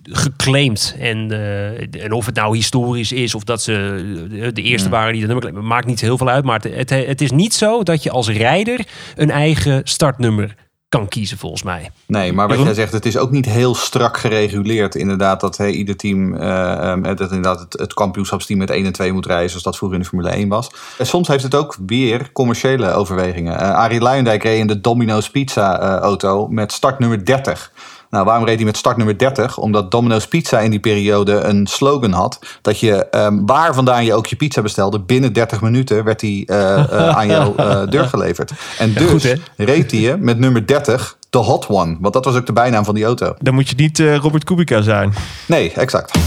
geclaimd. En, eh, en of het nou historisch is of dat ze de eerste waren die dat nummer claimen, maakt niet heel veel uit. Maar het, het, het is niet zo dat je als rijder een eigen startnummer kan kiezen, volgens mij. Nee, maar wat Jeroen? jij zegt, het is ook niet heel strak gereguleerd. Inderdaad, dat hey, ieder team, eh, ehm, dat inderdaad het, het kampioenschapsteam met 1 en 2 moet rijden, zoals dat vroeger in de Formule 1 was. En soms heeft het ook weer commerciële overwegingen. Eh Arie Luijendijk reed in de Domino's Pizza eh, auto met startnummer 30. Nou, waarom reed hij met startnummer 30? Omdat Domino's Pizza in die periode een slogan had. Dat je ehm, waar vandaan je ook je pizza bestelde, binnen 30 minuten werd die eh, eh, aan jouw eh, deur geleverd. En dus goed, reed hij met nummer 30 de Hot One. Want dat was ook de bijnaam van die auto. Dan moet je niet Robert Kubica zijn. Nee, exact.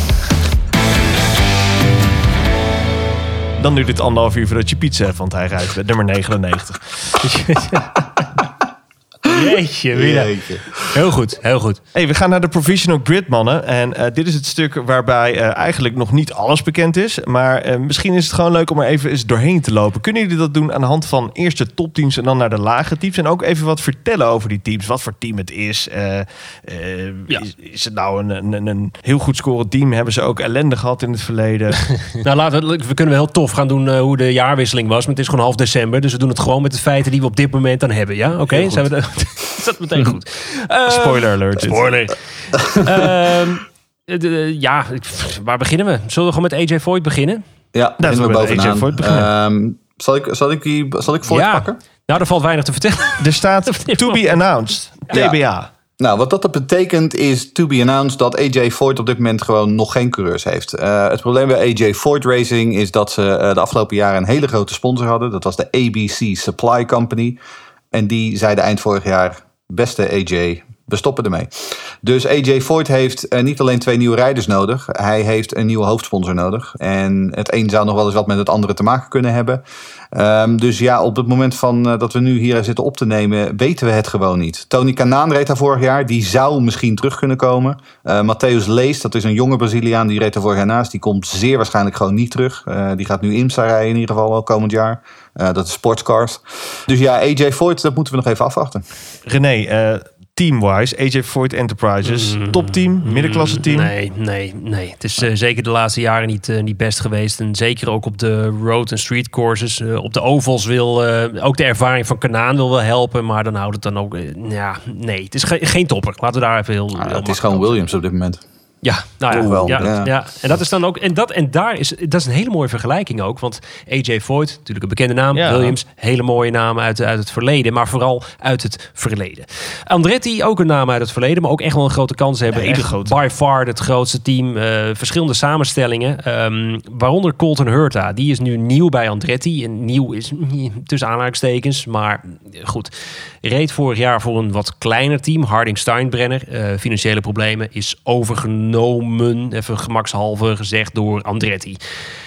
Dan duurt het anderhalf uur voordat je pizza hebt, want hij rijdt met nummer 99. Jeetje, weer. Jeetje. Heel goed, heel goed. Hey, we gaan naar de Provisional Grid, mannen. En eh, dit is het stuk waarbij eh, eigenlijk nog niet alles bekend is. Maar eh, misschien is het gewoon leuk om er even eens doorheen te lopen. Kunnen jullie dat doen aan de hand van eerst de topteams en dan naar de lage teams? En ook even wat vertellen over die teams. Wat voor team het is. Eh, eh, Ja. is, is het nou een, een, een heel goed scorend team? Hebben ze ook ellende gehad in het verleden? Nou, laten we, we kunnen wel heel tof gaan doen hoe de jaarwisseling was. Maar het is gewoon half december. Dus we doen het gewoon met de feiten die we op dit moment dan hebben. Ja, oké? Zijn we de- is dat meteen goed? Spoiler alert. dit. Spoiler. Ehm, ja, waar beginnen we? Zullen we gewoon met AJ Voigt beginnen? Ja, Laten beginnen we AJ bovenaan. Voigt beginnen. Ehm, zal, ik, zal, ik die, zal ik Voigt ja. pakken? Nou, er valt weinig te vertellen. Er staat to be announced. Ja. TBA. Nou, wat dat betekent is to be announced dat AJ Foyt op dit moment gewoon nog geen coureurs heeft. Eh, het probleem bij AJ Foyt Racing is dat ze eh, de afgelopen jaren een hele grote sponsor hadden. Dat was de ABC Supply Company. En die zeiden eind vorig jaar, beste AJ, we stoppen ermee. Dus AJ Foyt heeft eh, niet alleen twee nieuwe rijders nodig. Hij heeft een nieuwe hoofdsponsor nodig. En het een zou nog wel eens wat met het andere te maken kunnen hebben. Ehm, dus ja, op het moment van, eh, dat we nu hier zitten op te nemen, weten we het gewoon niet. Tony Kanaan reed daar vorig jaar. Die zou misschien terug kunnen komen. Eh Matthäus Lees, dat is een jonge Braziliaan, die reed er vorig jaar naast. Die komt zeer waarschijnlijk gewoon niet terug. Die gaat nu IMSA rijden in ieder geval wel komend jaar. Dat is sportscars. Dus ja, AJ Foyt, dat moeten we nog even afwachten. René, team-wise, AJ Voigt Enterprises. Topteam, middenklasse team. Nee, nee, nee. Het is eh, zeker de laatste jaren niet, eh, niet best geweest. En zeker ook op de road- en street courses. Eh, op de ovals wil ook de ervaring van Kanaan wil wel helpen. Maar dan houdt het dan ook... ja, nee, het is ge- geen topper. Laten we daar even heel... Nou, heel het is gewoon Williams op dit moment. Ja, nou ja, Toch wel, ja, ja. ja. En dat is dan ook, en dat en daar is, dat is een hele mooie vergelijking ook. Want AJ Voigt, natuurlijk een bekende naam. Ja. Williams, hele mooie naam uit, uit het verleden, maar vooral uit het verleden. Andretti, ook een naam uit het verleden, maar ook echt wel een grote kans hebben. Hele grote. By far het grootste team. eh, verschillende samenstellingen. ehm, waaronder Colton Hurta. Die is nu nieuw bij Andretti. En nieuw is tussen aanhalingstekens, maar goed. Reed vorig jaar voor een wat kleiner team, Harding Steinbrenner. Eh, financiële problemen is overgenomen, even gemakshalve gezegd, door Andretti.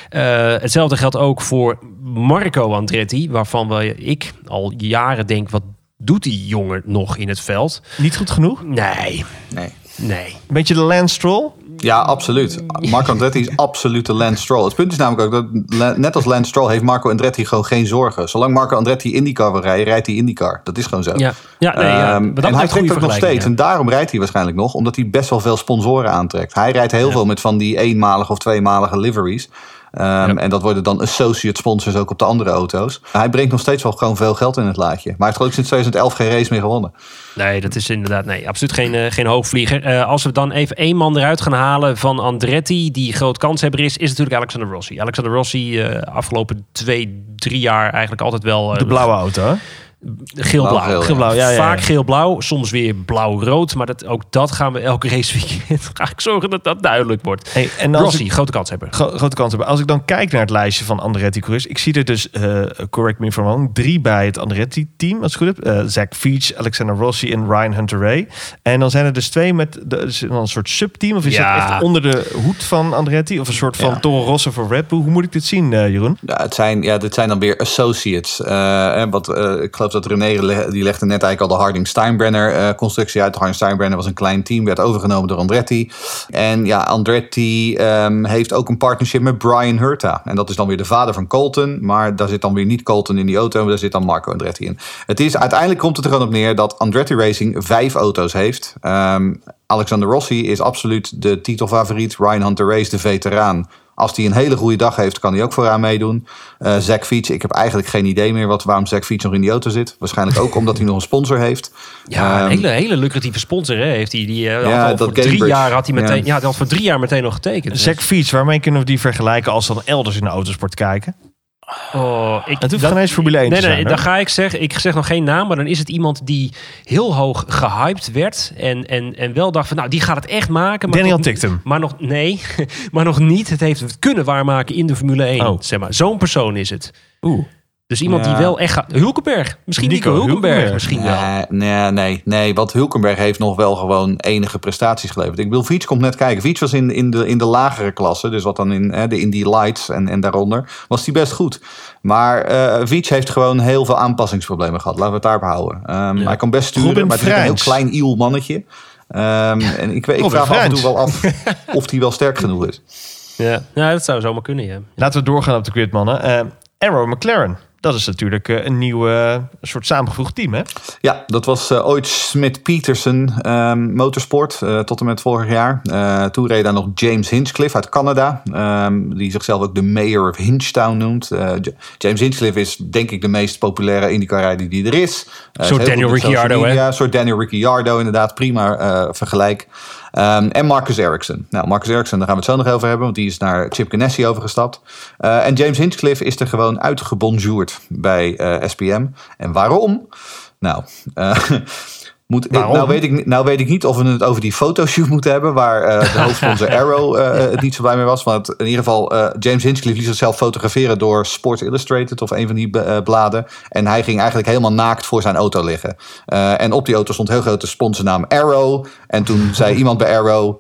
Eh, hetzelfde geldt ook voor Marco Andretti, waarvan we, ik al jaren denk, wat doet die jongen nog in het veld? Niet goed genoeg? Nee, Nee. nee. Een beetje de Lance Stroll? Ja, absoluut. Marco Andretti is absoluut de Lance Stroll. Het punt is namelijk ook dat, net als Lance Stroll, heeft Marco Andretti gewoon geen zorgen. Zolang Marco Andretti IndyCar wil rijden, rijdt hij IndyCar. Dat is gewoon zo. Ja, ja, nee, ja. Ehm, en hij trekt ook nog steeds. ja. En daarom rijdt hij waarschijnlijk nog. Omdat hij best wel veel sponsoren aantrekt. Hij rijdt heel veel met van die eenmalige of tweemalige liveries. Ehm, En dat worden dan associate sponsors ook op de andere auto's. Hij brengt nog steeds wel gewoon veel geld in het laadje. Maar hij heeft ook sinds 2011 geen race meer gewonnen. Nee, dat is inderdaad nee, absoluut geen, uh, geen hoogvlieger. Uh, als we dan even één man eruit gaan halen van Andretti, die groot kanshebber is, is natuurlijk Alexander Rossi. Alexander Rossi, uh, afgelopen twee, drie jaar eigenlijk altijd wel... de blauwe auto, Geel-blauw. Geel, ja. ja, ja, Vaak geel-blauw, soms weer blauw-rood. Maar dat, ook dat gaan we elke raceweekend ga ik zorgen dat dat duidelijk wordt. Hey, en Rossi, ik, grote kans hebben. Gro grote kans hebben. Als ik dan kijk naar het lijstje van Andretti-coureurs. Ik zie er dus, uh, correct me if I'm wrong, drie bij het Andretti-team, als ik goed heb. Uh, Zach Veach, Alexander Rossi en Ryan Hunter-Ray. En dan zijn er dus twee met de, is een soort subteam. Of is ja. dat echt onder de hoed van Andretti? Of een soort van ja. Toro Rosso voor Red Bull? Hoe moet ik dit zien, uh, Jeroen? Ja, het zijn, ja, dit zijn dan weer associates. wat, ik geloof dat René die legde net eigenlijk al de Harding Steinbrenner uh, constructie uit. Harding Steinbrenner was een klein team, werd overgenomen door Andretti. En ja, Andretti um, heeft ook een partnership met Brian Hurta. En dat is dan weer de vader van Colton. Maar daar zit dan weer niet Colton in die auto, maar daar zit dan Marco Andretti in. Het is, uiteindelijk komt het er gewoon op neer dat Andretti Racing vijf auto's heeft. Um, Alexander Rossi is absoluut de titelfavoriet. Ryan Hunter Race, de veteraan. Als hij een hele goede dag heeft, kan hij ook vooraan meedoen. Uh, Zack Fiets, ik heb eigenlijk geen idee meer wat, waarom Zack Fiets nog in die auto zit. Waarschijnlijk ook omdat hij nog een sponsor heeft. Ja, um, een hele, hele lucratieve sponsor hè, heeft hij. Die, uh, ja, had voor drie jaar had hij meteen, ja. ja, had voor drie jaar meteen nog getekend. Dus. Zack Fiets, waarmee kunnen we die vergelijken als we dan elders in de autosport kijken? Oh, ik, het hoeft geen eens Formule 1 nee, te nee, dan ga ik zeggen, ik zeg nog geen naam, maar dan is het iemand die heel hoog gehyped werd en, en, en wel dacht van, nou, die gaat het echt maken. Maar Daniel nog, Tictum. Maar nog, nee, maar nog niet. Het heeft het kunnen waarmaken in de Formule 1. Oh. Zeg maar, zo'n persoon is het. Oeh. Dus iemand Ja. die wel echt gaat. Hulkenberg. Misschien Nico, Nico Hulkenberg. Hulkenberg. Misschien wel. Nee, nee, nee, nee, want Hulkenberg heeft nog wel gewoon enige prestaties geleverd. Ik bedoel, Fiets komt net kijken. Fiets was in, in, de, in de lagere klasse, dus wat dan in hè, de Indy Lights en, en daaronder, was hij best goed. Maar eh Fiets heeft gewoon heel veel aanpassingsproblemen gehad. Laten we het daarop houden. Ehm, Hij kan best sturen, Robin maar het is een heel klein iel mannetje. Ehm, en ik, weet- ik vraag me af en toe wel af of hij wel sterk genoeg is. Ja. ja, dat zou zomaar kunnen, ja. Laten we doorgaan op de grid, mannen. Eh Arrow McLaren. Dat is natuurlijk eh, een nieuw soort samengevoegd team, hè? Ja, dat was eh, ooit Smith Peterson ehm, Motorsport eh, tot en met vorig jaar. Eh, toen reed daar nog James Hinchcliffe uit Canada, ehm, die zichzelf ook de Mayor of Hinchtown noemt. Eh, James Hinchcliffe is denk ik de meest populaire IndyCar-rijder die er is. Eh, Soort Daniel Ricciardo, hè? Een soort Daniel Ricciardo, inderdaad. Prima eh, vergelijk. Ehm, en Marcus Ericsson. Nou, Marcus Ericsson, daar gaan we het zo nog over hebben, want die is naar Chip Ganassi overgestapt. Eh, en James Hinchcliffe is er gewoon uitgebonjourd bij eh, SPM. En waarom? Nou, eh, moet, nou, weet ik, niet- nou weet ik niet of we het over die fotoshoot moeten hebben, waar eh, de hoofdsponsor Arrow eh, het niet zo blij mee was. Want in ieder geval, eh, James Hinchcliffe liet zichzelf fotograferen door Sports Illustrated of een van die eh, bladen. En hij ging eigenlijk helemaal naakt voor zijn auto liggen. Eh, en op die auto stond heel grote sponsornaam Arrow. En toen zei iemand bij Arrow,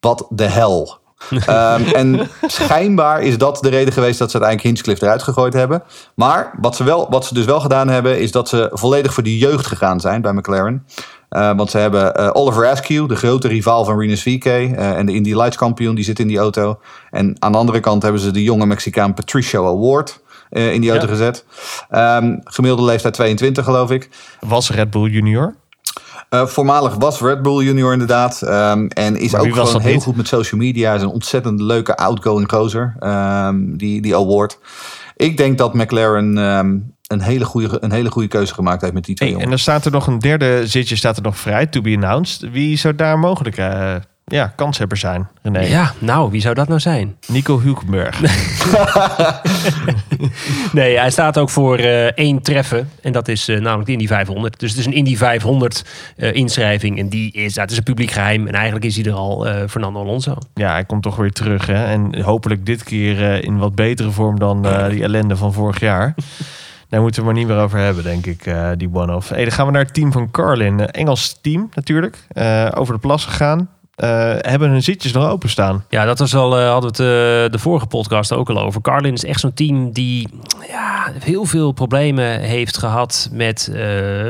wat de hel. Ehm, en schijnbaar is dat de reden geweest dat ze uiteindelijk Hinchcliffe eruit gegooid hebben. Maar wat ze, wel, wat ze dus wel gedaan hebben, is dat ze volledig voor de jeugd gegaan zijn bij McLaren. Eh, want ze hebben eh, Oliver Askew, de grote rivaal van Rinus VK eh, en de Indy Lights kampioen, die zit in die auto. En aan de andere kant hebben ze de jonge Mexicaan Patricio Award eh, in die auto Ja. gezet. Ehm, gemiddelde leeftijd 22 geloof ik. Was Red Bull Junior. Eh, voormalig was Red Bull Junior inderdaad. Ehm, en is ook gewoon heel niet? goed met social media. Is een ontzettend leuke outgoing gozer. ehm, die, die award. Ik denk dat McLaren ehm, een, hele goede, een hele goede keuze gemaakt heeft met die twee Hey, en dan staat er nog een derde zitje staat er nog vrij, to be announced. Wie zou daar mogelijk eh ja, kanshebber zijn, René? Ja, nou, wie zou dat nou zijn? Nico Hulkenberg. Nee, hij staat ook voor eh, één treffen. En dat is eh, namelijk de Indy 500. Dus het is een Indy 500 eh, inschrijving. En die is, dat is een publiek geheim. En eigenlijk is hij er al, Fernando Alonso. Ja, hij komt toch weer terug. Hè? En hopelijk dit keer in wat betere vorm dan die ellende van vorig jaar. Daar moeten we maar niet meer over hebben, denk ik, die one-off. Hey, dan gaan we naar het team van Carlin. Engels team natuurlijk. Over de plas gegaan. Eh, hebben hun zitjes nog openstaan. Ja, dat was al, eh, hadden we het eh, de vorige podcast ook al over. Carlin is echt zo'n team die ja, heel veel problemen heeft gehad met,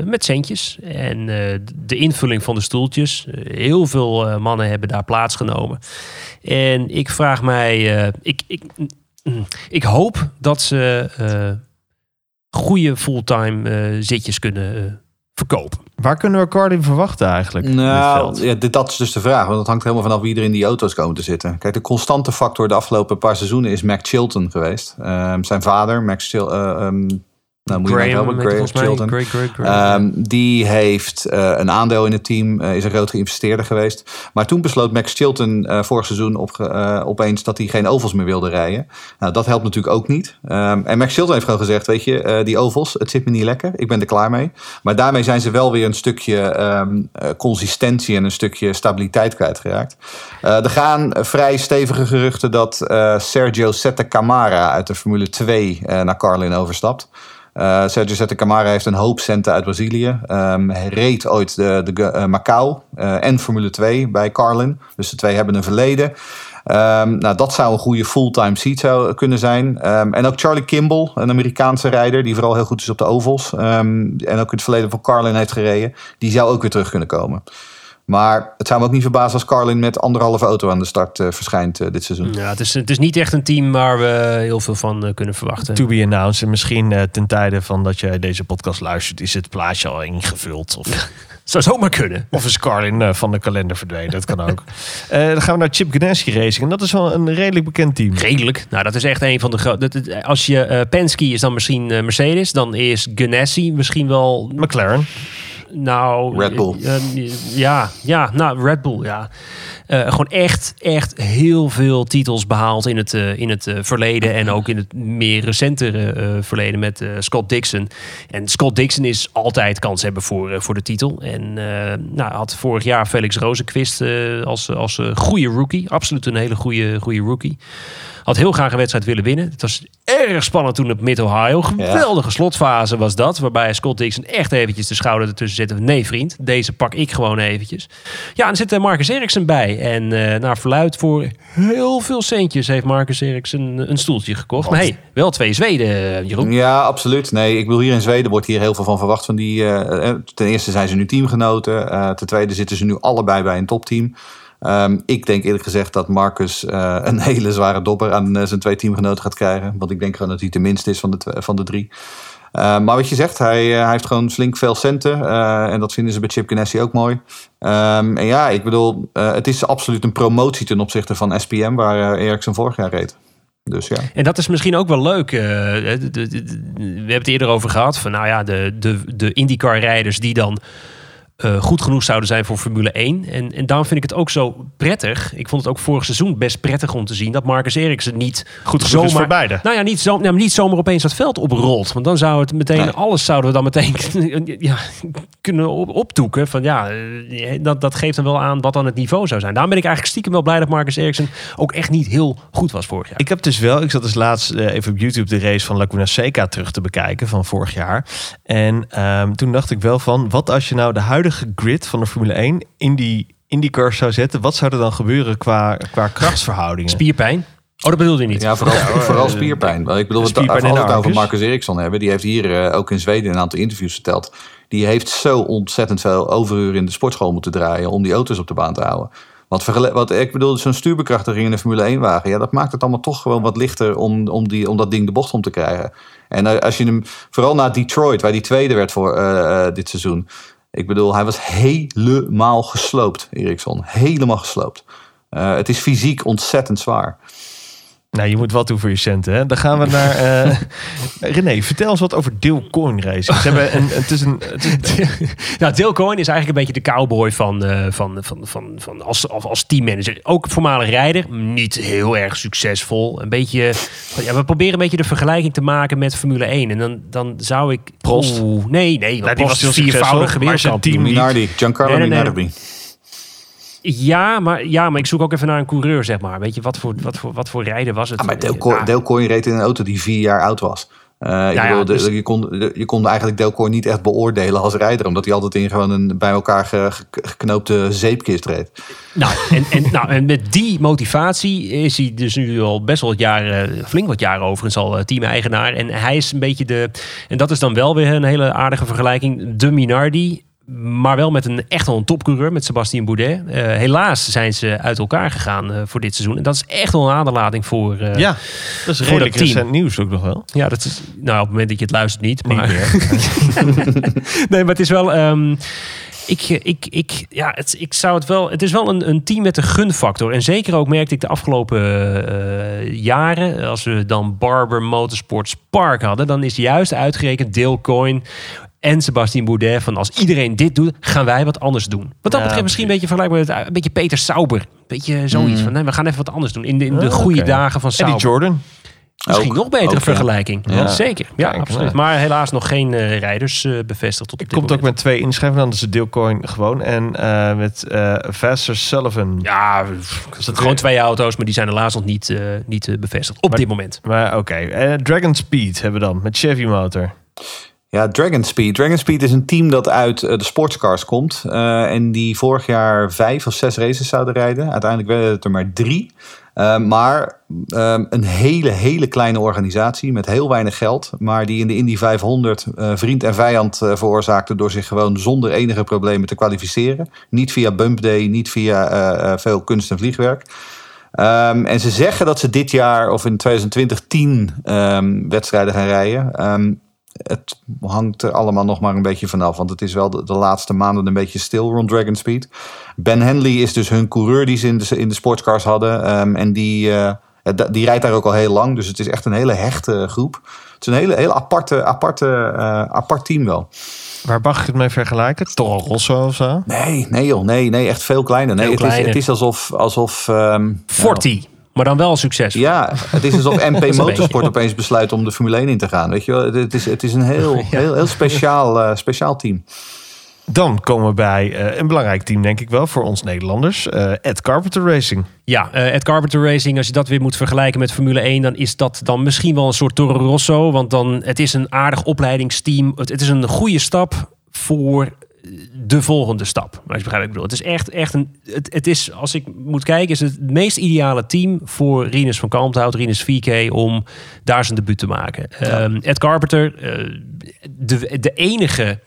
met centjes. En de invulling van de stoeltjes. Heel veel mannen hebben daar plaatsgenomen. En ik vraag mij, ik, ik, mm, ik hoop dat ze goede fulltime zitjes kunnen verkopen. Waar kunnen we Carlin verwachten eigenlijk? Nou, ja, dat is dus de vraag. Want dat hangt helemaal vanaf wie er in die auto's komen te zitten. Kijk, de constante factor de afgelopen paar seizoenen is Mac Chilton geweest. Um, zijn vader, Max Chilton. Uh, um, nou, moet Graham, je nou hebben, Graham Chilton. Greg, Greg, Greg, Um, die heeft uh, een aandeel in het team, uh, is een groot geïnvesteerder geweest. Maar toen besloot Max Chilton uh, vorig seizoen op, opeens dat hij geen ovals meer wilde rijden. Nou, dat helpt natuurlijk ook niet. Um, en Max Chilton heeft gewoon gezegd, weet je, die ovals, het zit me niet lekker. Ik ben er klaar mee. Maar daarmee zijn ze wel weer een stukje um, consistentie en een stukje stabiliteit kwijtgeraakt. er gaan vrij stevige geruchten dat Sergio Sette Camara uit de Formule 2 naar Carlin overstapt. Uh, Sergio Sette Camara heeft een hoop centen uit Brazilië. Um, hij reed ooit de, de uh, Macau uh, en Formule 2 bij Carlin. Dus de twee hebben een verleden. Um, nou, dat zou een goede fulltime seat zou kunnen zijn. Um, en ook Charlie Kimball, een Amerikaanse rijder die vooral heel goed is op de ovals. en ook in het verleden voor Carlin heeft gereden. Die zou ook weer terug kunnen komen. Maar het zou me ook niet verbazen als Carlin met anderhalve auto aan de start uh, verschijnt uh, dit seizoen. Ja, het is, het is niet echt een team waar we heel veel van uh, kunnen verwachten. To be announced. En misschien ten tijde van dat jij deze podcast luistert, is het plaatje al ingevuld. Of... Zou zomaar kunnen. Of is Carlin van de kalender verdwenen. Dat kan ook. dan gaan we naar Chip Ganassi Racing. En dat is wel een redelijk bekend team. Redelijk? Nou, dat is echt een van de grote... Als je Penske is dan misschien Mercedes. Dan is Ganassi misschien wel... McLaren. Nou, Red Bull. Uh, ja, ja, nou, Red Bull, ja. Uh, gewoon echt, echt heel veel titels behaald in het, uh, in het verleden. En ook in het meer recentere verleden met Scott Dixon. En Scott Dixon is altijd kans hebben voor, voor de titel. En nou, had vorig jaar Felix Rozenquist als, als goede rookie. Absoluut een hele goede, goede rookie. Had heel graag een wedstrijd willen winnen. Het was erg spannend toen op Mid-Ohio. Geweldige ja. slotfase was dat. Waarbij Scott Dixon echt eventjes de schouder ertussen zette. Nee vriend, deze pak ik gewoon eventjes. Ja, en er zit Marcus Eriksen bij. En uh, naar verluid voor heel veel centjes heeft Marcus Eriksen een stoeltje gekocht. Maar hey, wel twee Zweden, Jeroen. Ja, absoluut. Nee, ik bedoel hier in Zweden wordt hier heel veel van verwacht. Van die, uh, ten eerste zijn ze nu teamgenoten. Uh, ten tweede zitten ze nu allebei bij een topteam. Um, ik denk eerlijk gezegd dat Marcus uh, een hele zware dopper aan uh, zijn twee teamgenoten gaat krijgen. Want ik denk gewoon dat hij de minste is van de, van de drie. Uh, maar wat je zegt, hij, hij heeft gewoon flink veel centen. en dat vinden ze bij Chip Ganassi ook mooi. Um, en ja, ik bedoel, het is absoluut een promotie ten opzichte van SPM, waar Ericsson vorig jaar reed. Dus ja. En dat is misschien ook wel leuk. Uh, we hebben het eerder over gehad. Van nou ja, de, de, de IndyCar-rijders die dan uh, goed genoeg zouden zijn voor Formule 1. En, en daarom vind ik het ook zo prettig. Ik vond het ook vorig seizoen best prettig om te zien dat Marcus Eriksen niet goed zomaar voor beide. Nou ja, niet, zo, nou, niet zomaar opeens dat veld oprolt. Want dan zou het meteen, nee. alles zouden we dan meteen ja, kunnen op, opdoeken. Van ja, eh, dat, dat geeft dan wel aan wat dan het niveau zou zijn. Daarom ben ik eigenlijk stiekem wel blij dat Marcus Eriksen ook echt niet heel goed was vorig jaar. Ik heb dus wel, ik zat dus laatst uh, even op YouTube de race van Laguna Seca terug te bekijken van vorig jaar. En um, toen dacht ik wel van, wat als je nou de huidige grid van de Formule 1 in die IndyCar zou zetten, wat zou er dan gebeuren qua, qua krachtsverhoudingen? Spierpijn. Oh, dat bedoelde je niet. Ja, vooral, ja, vooral spierpijn. Ik bedoel, spierpijn we het over Marcus Eriksson hebben. Die heeft hier uh, ook in Zweden een aantal interviews verteld. Die heeft zo ontzettend veel overuren in de sportschool moeten draaien om die auto's op de baan te houden. Want wat ik bedoel, zo'n stuurbekrachtiging in de Formule 1-wagen, ja, dat maakt het allemaal toch gewoon wat lichter om, om, die, om dat ding de bocht om te krijgen. En als je hem, vooral naar Detroit, waar die tweede werd voor uh, uh, dit seizoen, ik bedoel, hij was helemaal gesloopt, Eriksson. Helemaal gesloopt. Uh, het is fysiek ontzettend zwaar. Nou, je moet wat doen voor je centen. Hè? Dan gaan we naar. Uh, René, vertel eens wat over Dale Coin Racing. Ze hebben een, het is een. Het is een... nou, Dale Coin is eigenlijk een beetje de cowboy van, uh, van, van, van, van als, als teammanager. Ook voormalig rijder. Niet heel erg succesvol. Een beetje. Ja, we proberen een beetje de vergelijking te maken met Formule 1. En dan, dan zou ik. Prost. Oeh, nee, nee. Nou, die was viervoudige wereldkampioen. Minardi, Giancarlo nee, nee, nee, Minardi. Ja maar, ja, maar ik zoek ook even naar een coureur, zeg maar. Weet je, wat voor, wat voor, wat voor rijden was het? Ah, maar Delcoin, Delcoin reed in een auto die vier jaar oud was. Uh, ja, ja, dus... je, kon, je kon eigenlijk Delcoin niet echt beoordelen als rijder, omdat hij altijd in gewoon een bij elkaar ge, geknoopte zeepkist reed. Nou en, en, nou, en met die motivatie is hij dus nu al best wel wat jaren, flink wat jaren overigens al team-eigenaar. En hij is een beetje de, en dat is dan wel weer een hele aardige vergelijking, de Minardi maar wel met een echt wel een topcoureur, met Sebastien Boudet. Uh, helaas zijn ze uit elkaar gegaan uh, voor dit seizoen. En dat is echt wel een aderlating voor uh, Ja, dat is redelijk dat recent nieuws ook nog wel. Ja, dat is, nou op het moment dat je het luistert niet. Maar... Niet nee, maar het is wel... Um, ik, ik, ik, ja, het, ik zou het wel. Het is wel een, een team met een gunfactor. En zeker ook merkte ik de afgelopen uh, jaren. Als we dan Barber Motorsport Spark hadden. Dan is juist uitgerekend Dale en Sebastien Boudet van als iedereen dit doet, gaan wij wat anders doen. Wat dat betreft misschien een beetje vergelijkbaar met een beetje Peter Sauber. Een beetje zoiets mm. van, nee, we gaan even wat anders doen in de, in de goede dagen van Sauber. Eddie Jordan. Misschien nog betere vergelijking. Ja. Zeker, ja, absoluut. Maar helaas nog geen uh, rijders uh, bevestigd tot op dit komt ook met twee inschrijvingen. Dan is het Deelcoin gewoon. En uh, met Vassar Sullivan. Ja, dat gewoon twee auto's. Maar die zijn helaas nog niet, niet bevestigd op dit moment. Maar oké. Okay. Dragon Speed hebben we dan met Chevy Motor. Ja, Dragon Speed. Dragon Speed is een team dat uit de sportscars komt. en die vorig jaar vijf of zes races zouden rijden. Uiteindelijk werden het er maar drie. Uh, maar uh, een hele, hele kleine organisatie met heel weinig geld. Maar die in de Indy 500 uh, vriend en vijand veroorzaakte door zich gewoon zonder enige problemen te kwalificeren. Niet via bump day, niet via veel kunst en vliegwerk. Um, en ze zeggen dat ze dit jaar of in 2020 tien um, wedstrijden gaan rijden. Het hangt er allemaal nog maar een beetje vanaf. Want het is wel de, de, laatste maanden een beetje stil rond Dragon Speed. Ben Henley is dus hun coureur die ze in de, in de sportscars hadden. Um, en die, uh, die rijdt daar ook al heel lang. Dus het is echt een hele hechte groep. Het is een hele, hele aparte, aparte, uh, apart team wel. Waar mag ik het mee vergelijken? Toro Rosso of zo? Nee, nee joh. Nee, nee echt veel kleiner. Nee, het, Is, het is alsof... alsof um, Forti. Maar dan wel succes. Ja, het is alsof MP Motorsport opeens besluit om de Formule 1 in te gaan. Weet je wel? Het is, het is een heel, heel, heel speciaal, uh, speciaal team. Dan komen we bij uh, een belangrijk team, denk ik wel, voor ons Nederlanders. Uh, Ed Carpenter Racing. Ja, uh, Ed Carpenter Racing, als je dat weer moet vergelijken met Formule 1, dan is dat dan misschien wel een soort Toro Rosso. Want dan, het is een aardig opleidingsteam. Het, het is een goede stap voor de volgende stap. Maar je begrijpt ik bedoel. Het is echt, echt een. Het, het is, als ik moet kijken, is het, het meest ideale team voor Rinus van Kalmthout, Rinus VK, om daar zijn debuut te maken. Ehm, Ed Carpenter, uh, de, de enige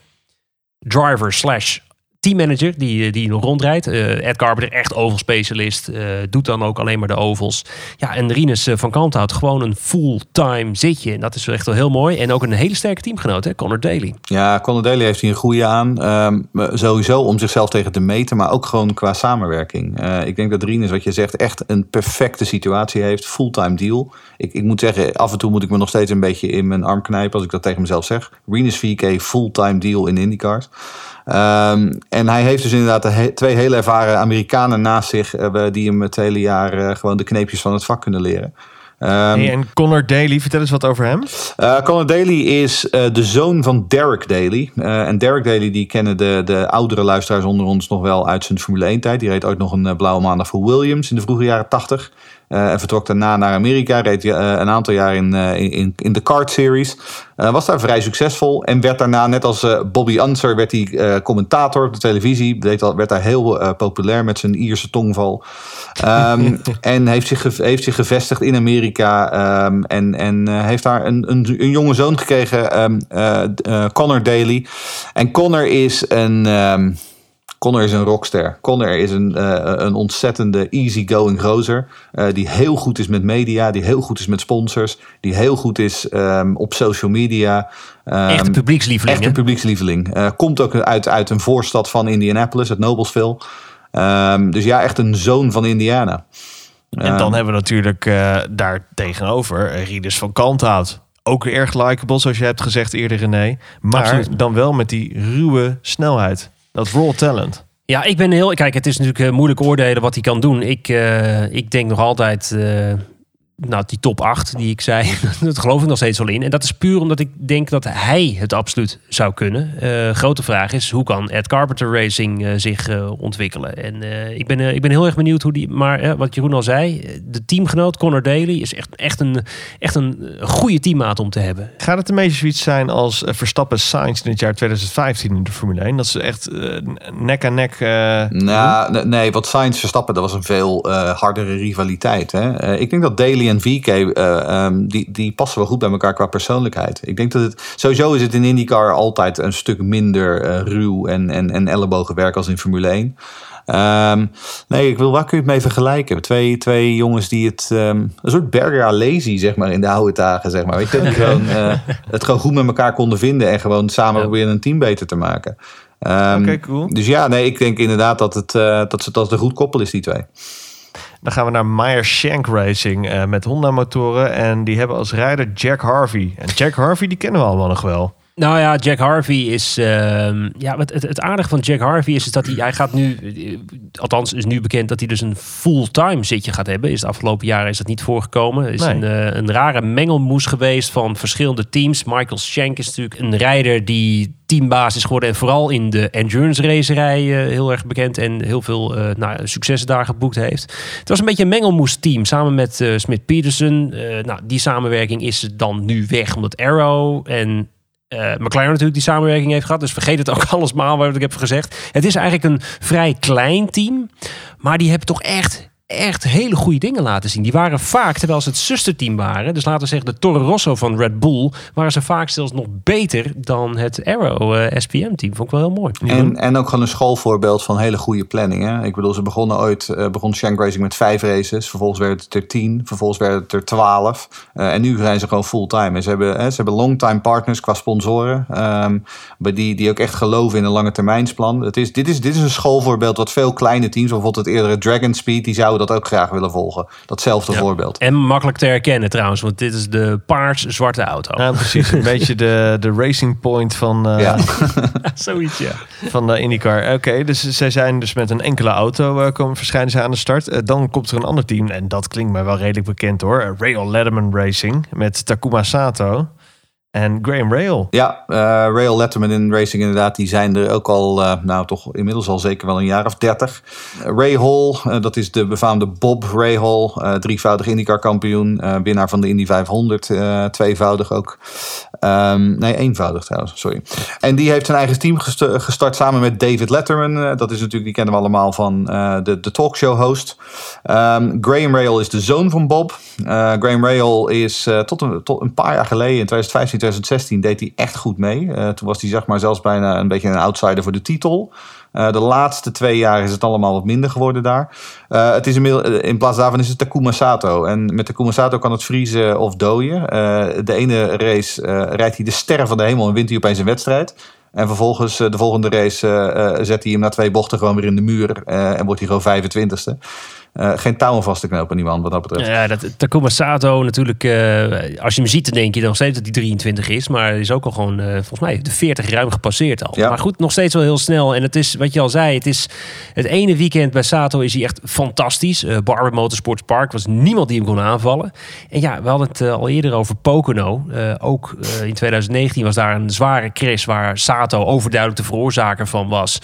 driver slash teammanager die, eh, die nog rondrijdt. Uh, Ed Carpenter, echt ovalspecialist. Uh, doet dan ook alleen maar de ovals. Ja, en Rinus van Kalmthout, gewoon een fulltime zitje. En dat is echt wel heel mooi. En ook een hele sterke teamgenoot, hè? Connor Daly. Ja, Connor Daly heeft hier een goede aan. Um, sowieso om zichzelf tegen te meten, maar ook gewoon qua samenwerking. Ik denk dat Rinus, wat je zegt, echt een perfecte situatie heeft. Fulltime deal. Ik, ik moet zeggen, af en toe moet ik me nog steeds een beetje in mijn arm knijpen als ik dat tegen mezelf zeg. Rinus VK, fulltime deal in IndyCars. Um, en hij heeft dus inderdaad twee hele ervaren Amerikanen naast zich... Uh, die hem het hele jaar uh, gewoon de kneepjes van het vak kunnen leren. Um, hey, en Connor Daly, vertel eens wat over hem. Uh, Connor Daly is de zoon van Derek Daly. en Derek Daly, die kennen de, de oudere luisteraars onder ons nog wel uit zijn Formule 1 tijd. Die reed ooit nog een blauwe maandag voor Williams in de vroege jaren 80. Uh, en vertrok daarna naar Amerika. Reed uh, een aantal jaar in, uh, in, in de kart series. was daar vrij succesvol. En werd daarna, net als Bobby Unser, werd hij commentator op de televisie. Deed werd daar heel populair met zijn Ierse tongval. Um, en heeft zich, heeft zich gevestigd in Amerika. Um, en en heeft daar een, een, een jonge zoon gekregen, um, Connor Daly. En Connor is een Connor is een rockster. Connor is een, uh, een ontzettende easygoing gozer. Uh, die heel goed is met media, die heel goed is met sponsors, die heel goed is um, op social media. Um, echte publiekslieveling. Echte publiekslieveling. Uh, komt ook uit, uit een voorstad van Indianapolis, het Noblesville. Um, dus ja, echt een zoon van Indiana. En dan hebben we natuurlijk daar tegenover Rieders van Kalmthout. Ook erg likable, zoals je hebt gezegd eerder, René. Maar Absoluut. dan wel met die ruwe snelheid. Dat raw talent. Ja, ik ben heel. Kijk, het is natuurlijk uh, moeilijk oordelen wat hij kan doen. Ik, uh, ik denk nog altijd. Uh, nou, die top 8 die ik zei, dat geloof ik nog steeds wel in. En dat is puur omdat ik denk dat hij het absoluut zou kunnen. Uh, grote vraag is, hoe kan Ed Carpenter Racing uh, zich uh, ontwikkelen? En ik, ben, ik ben heel erg benieuwd hoe die... Maar wat Jeroen al zei, de teamgenoot Connor Daly is echt, echt, een, echt een goede teammaat om te hebben. Gaat het een beetje zoiets zijn als Verstappen Sainz in het jaar 2015 in de Formule 1? Dat ze echt nek aan nek... nou, nee, wat Sainz Verstappen, dat was een veel hardere rivaliteit. Hè? ik denk dat Daly en VK, uh, um, die, die passen wel goed bij elkaar qua persoonlijkheid. Ik denk dat het, sowieso is het in IndyCar altijd een stuk minder uh, ruw en, en, en ellebogenwerk als in Formule 1. Um, nee, ik wil, waar kun je het mee vergelijken? Twee, twee jongens die het, um, een soort Berger lazy, zeg maar, in de oude dagen, zeg maar. Weet je, die gewoon, uh, het gewoon goed met elkaar konden vinden en gewoon samen ja. proberen een team beter te maken. Um, Oké, okay, cool. Dus ja, nee, ik denk inderdaad dat het, uh, dat, het, dat het een goed koppel is, die twee. Dan gaan we naar Meyer Shank Racing uh, met Honda motoren. En die hebben als rijder Jack Harvey. En Jack Harvey, die kennen we allemaal nog wel. Nou ja, Jack Harvey is. Uh, ja, het, het, het, aardige van Jack Harvey is, is dat hij, hij gaat nu. Althans, is nu bekend dat hij dus een fulltime zitje gaat hebben. Is de afgelopen jaren is dat niet voorgekomen. Is nee. een, uh, een rare mengelmoes geweest van verschillende teams. Michael Shank is natuurlijk een rijder die teambaas is geworden. En vooral in de endurance racerij uh, heel erg bekend. En heel veel nou, successen daar geboekt heeft. Het was een beetje een mengelmoes team. Samen met Smith Peterson. nou, die samenwerking is dan nu weg. Omdat Arrow en uh, McLaren natuurlijk die samenwerking heeft gehad. Dus vergeet het ook alles maar wat ik heb gezegd. Het is eigenlijk een vrij klein team. Maar die hebben toch echt echt hele goede dingen laten zien. Die waren vaak, terwijl ze het zusterteam waren, dus laten we zeggen de Toro Rosso van Red Bull, waren ze vaak zelfs nog beter dan het Arrow uh, SPM-team. Vond ik wel heel mooi. En, en ook gewoon een schoolvoorbeeld van hele goede planning. Hè? Ik bedoel, ze begonnen ooit, uh, begon Shank Racing met vijf races, vervolgens werd het er tien, vervolgens werd het er twaalf. Uh, en nu zijn ze gewoon fulltime. En ze hebben, hè, ze hebben longtime partners qua sponsoren, um, die, die ook echt geloven in een lange termijnsplan. Het is, dit, is, dit is een schoolvoorbeeld wat veel kleine teams, bijvoorbeeld het eerdere Dragon Speed, die zouden dat ook graag willen volgen. Datzelfde ja. voorbeeld. En makkelijk te herkennen trouwens, want dit is de paars zwarte auto. Ja, precies. Een beetje de, de racing point van, uh, ja. Zoiets, ja. van de IndyCar. Oké, okay, dus zij zijn dus met een enkele auto uh, komen verschijnen ze aan de start. Uh, dan komt er een ander team en dat klinkt mij wel redelijk bekend hoor. Rail Letterman Racing met Takuma Sato. En Graham Rail. Ja, uh, Rail Letterman in Racing inderdaad. Die zijn er ook al, uh, nou toch inmiddels al zeker wel een jaar of dertig. Uh, Ray Hall, dat is de befaamde Bob Ray Hall. drievoudig IndyCar kampioen. winnaar van de Indy 500. tweevoudig ook. Um, nee, eenvoudig trouwens, sorry. En die heeft zijn eigen team gestart samen met David Letterman. dat is natuurlijk, die kennen we allemaal van de, de talkshow host. Um, Graham Rail is de zoon van Bob. Graham Rail is tot, een, tot een paar jaar geleden, in 2015 2016 deed hij echt goed mee. Uh, toen was hij zeg maar zelfs bijna een beetje een outsider voor de titel. Uh, de laatste twee jaar is het allemaal wat minder geworden daar. Uh, het is in plaats daarvan is het Takuma Sato. En met Takuma Sato kan het vriezen of dooien. de ene race rijdt hij de sterren van de hemel en wint hij opeens een wedstrijd. En vervolgens de volgende race zet hij hem na twee bochten gewoon weer in de muur. en wordt hij gewoon 25ste. Uh, geen touwen vast te knopen, niemand wat dat betreft. Ja, dat, Takuma Sato natuurlijk, uh, als je hem ziet, dan denk je nog steeds dat hij 23 is. Maar is ook al gewoon, uh, volgens mij, de 40 ruim gepasseerd al. Ja. Maar goed, nog steeds wel heel snel. En het is, wat je al zei, het is het ene weekend bij Sato is hij echt fantastisch. Barber Motorsports Park was niemand die hem kon aanvallen. En ja, we hadden het al eerder over Pocono. ook in 2019 was daar een zware crash waar Sato overduidelijk de veroorzaker van was.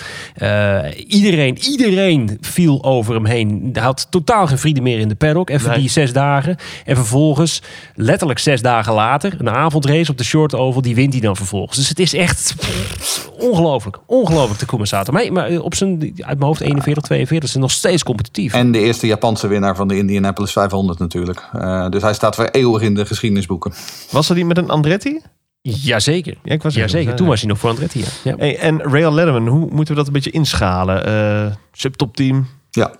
iedereen, iedereen viel over hem heen. Had totaal geen vrienden meer in de paddock. Even nee. die zes dagen. En vervolgens, letterlijk zes dagen later, een avondrace op de short oval. Die wint hij dan vervolgens. Dus het is echt pff, ongelooflijk. Ongelooflijk de compensator. Maar, maar op zijn, uit mijn hoofd 41, 42 is nog steeds competitief. En de eerste Japanse winnaar van de Indianapolis 500 natuurlijk. Uh, dus hij staat voor eeuwig in de geschiedenisboeken. Was dat die met een Andretti? Jazeker. Ja, ik was Jazeker. Toen was hij nog voor Andretti. Ja. ja. Hey, en Rail Letterman, hoe moeten we dat een beetje inschalen? Uh, subtop team? Ja.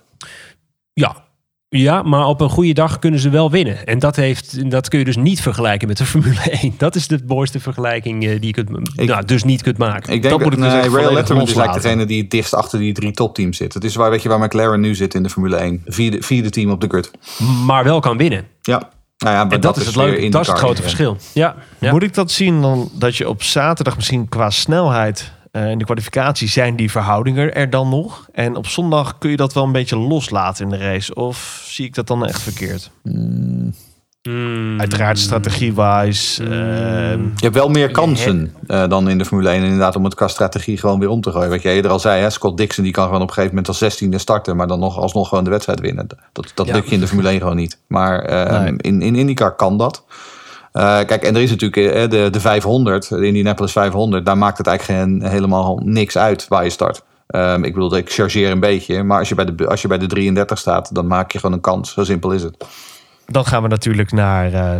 Ja. Ja, maar op een goede dag kunnen ze wel winnen. En dat, heeft, dat kun je dus niet vergelijken met de Formule 1. Dat is de mooiste vergelijking uh, die je kunt, ik, nou, dus niet kunt maken. Ik denk dat moet ik nee, Rail Letterman is eigenlijk degene die het dichtst achter die drie topteams zit. Het is waar, weet je, waar McLaren nu zit in de Formule 1. Vierde, vierde team op de grid. Maar wel kan winnen. Ja. Nou ja, en dat, dat, is het leuke. Dat is het grote verschil. Ja, ja. Moet ik dat zien dan dat je op zaterdag misschien qua snelheid uh, in de kwalificatie zijn die verhoudingen er dan nog. En op zondag kun je dat wel een beetje loslaten in de race. Of zie ik dat dan echt verkeerd? Mm. Uiteraard strategie-wise. Mm. je hebt wel meer kansen uh, dan in de Formule 1 inderdaad om het qua strategie gewoon weer om te gooien. Wat jij eerder al zei, hè, Scott Dixon die kan gewoon op een gegeven moment als 16e starten, maar dan nog alsnog gewoon de wedstrijd winnen. Dat, dat ja. lukt je in de Formule 1 gewoon niet. Maar uh, nee. in, in IndyCar kan dat. Uh, kijk, en er is natuurlijk uh, de, de 500, de Indianapolis 500. Daar maakt het eigenlijk geen, helemaal niks uit waar je start. Um, ik bedoel, ik chargeer een beetje. Maar als je, bij de, als je bij de 33 staat, dan maak je gewoon een kans. Zo simpel is het. Dan gaan we natuurlijk naar uh,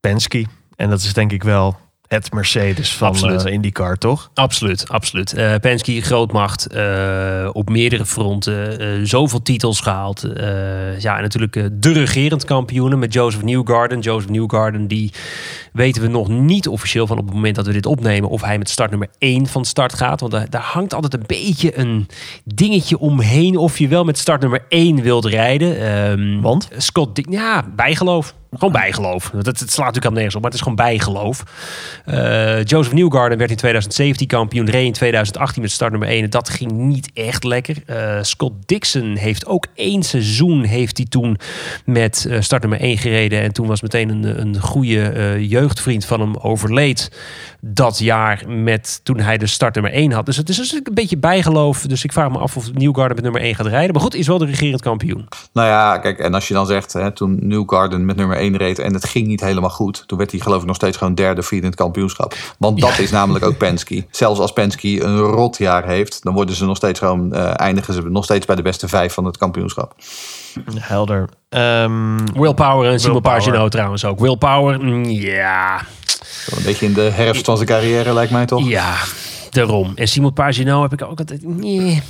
Penske. En dat is denk ik wel het Mercedes van uh, IndyCar, toch? Absoluut, absoluut. Uh, Penske, grootmacht, uh, op meerdere fronten, zoveel titels gehaald. ja, en natuurlijk de regerend kampioenen met Joseph Newgarden. Joseph Newgarden, die weten we nog niet officieel van op het moment dat we dit opnemen... of hij met start nummer 1 van start gaat. Want daar, daar hangt altijd een beetje een dingetje omheen... of je wel met start nummer 1 wilt rijden. Um, want? Scott, ja, bijgeloof. Gewoon bijgeloof. Dat, het slaat natuurlijk aan nergens op, maar het is gewoon bijgeloof. Uh, Joseph Newgarden werd in 2017 kampioen. Reed in 2018 met start nummer 1. Dat ging niet echt lekker. Uh, Scott Dixon heeft ook één seizoen heeft hij toen met uh, start nummer 1 gereden. En toen was meteen een, een goede jeugdvriend van hem overleed dat jaar met toen hij de start nummer 1 had. Dus het is dus een beetje bijgeloof. Dus ik vraag me af of Newgarden met nummer 1 gaat rijden. Maar goed, is wel de regerend kampioen. Nou ja, kijk, en als je dan zegt, hè, toen Newgarden met nummer 1 reed en het ging niet helemaal goed, toen werd hij geloof ik nog steeds gewoon derde, vierde in het kampioenschap. Want dat is namelijk ook Penske. Zelfs als Penske een rotjaar heeft, dan worden ze nog steeds gewoon, uh, eindigen ze nog steeds bij de beste vijf van het kampioenschap. Helder. Um, Will Power en Simon Pagenaud trouwens ook. Will Power, mm, ja. Een beetje in de herfst van zijn carrière lijkt mij toch? Ja, daarom. En Simon Pagenaud heb ik ook altijd... Nee.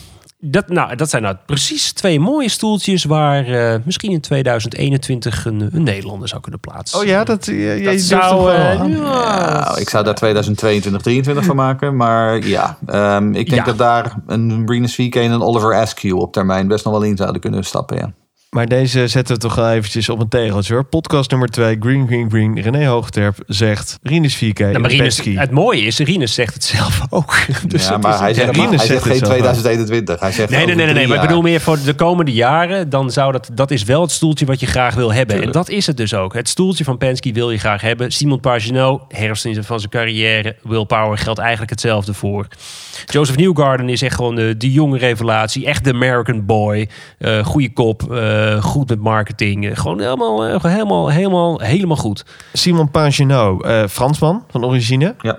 Dat, nou, dat zijn nou precies twee mooie stoeltjes waar uh, misschien in 2021 een, een, Nederlander zou kunnen plaatsen. Oh ja, dat, dat zou. Uh, ja. ja. ik zou daar 2022, 2023 van maken. Maar ja, um, ik denk ja. dat daar een Rinus VK en een Oliver Askew op termijn best nog wel in zouden kunnen stappen. Ja. Maar deze zetten we toch wel eventjes op een tegeltje hoor. Podcast nummer 2, Green Green Green. René Hoogterp zegt Rinus 4K nou, Rinus, Het mooie is, Rinus zegt het zelf ook. dus ja, maar hij zegt, Rinus hij zegt geen 2021. Hij zegt nee, nee, nee, nee, nee. Maar ik bedoel meer voor de komende jaren. Dan zou dat, dat is wel het stoeltje wat je graag wil hebben. Tuurlijk. En dat is het dus ook. Het stoeltje van Penske wil je graag hebben. Simon Pagenaud, herfst van zijn carrière. Will Power geldt eigenlijk hetzelfde voor. Joseph Newgarden is echt gewoon de, de jonge revelatie. Echt de American boy. Uh, goede kop. Uh, goed met marketing. Uh, gewoon helemaal, helemaal, helemaal, helemaal goed. Simon Pagenaud, Fransman van origine. Ja,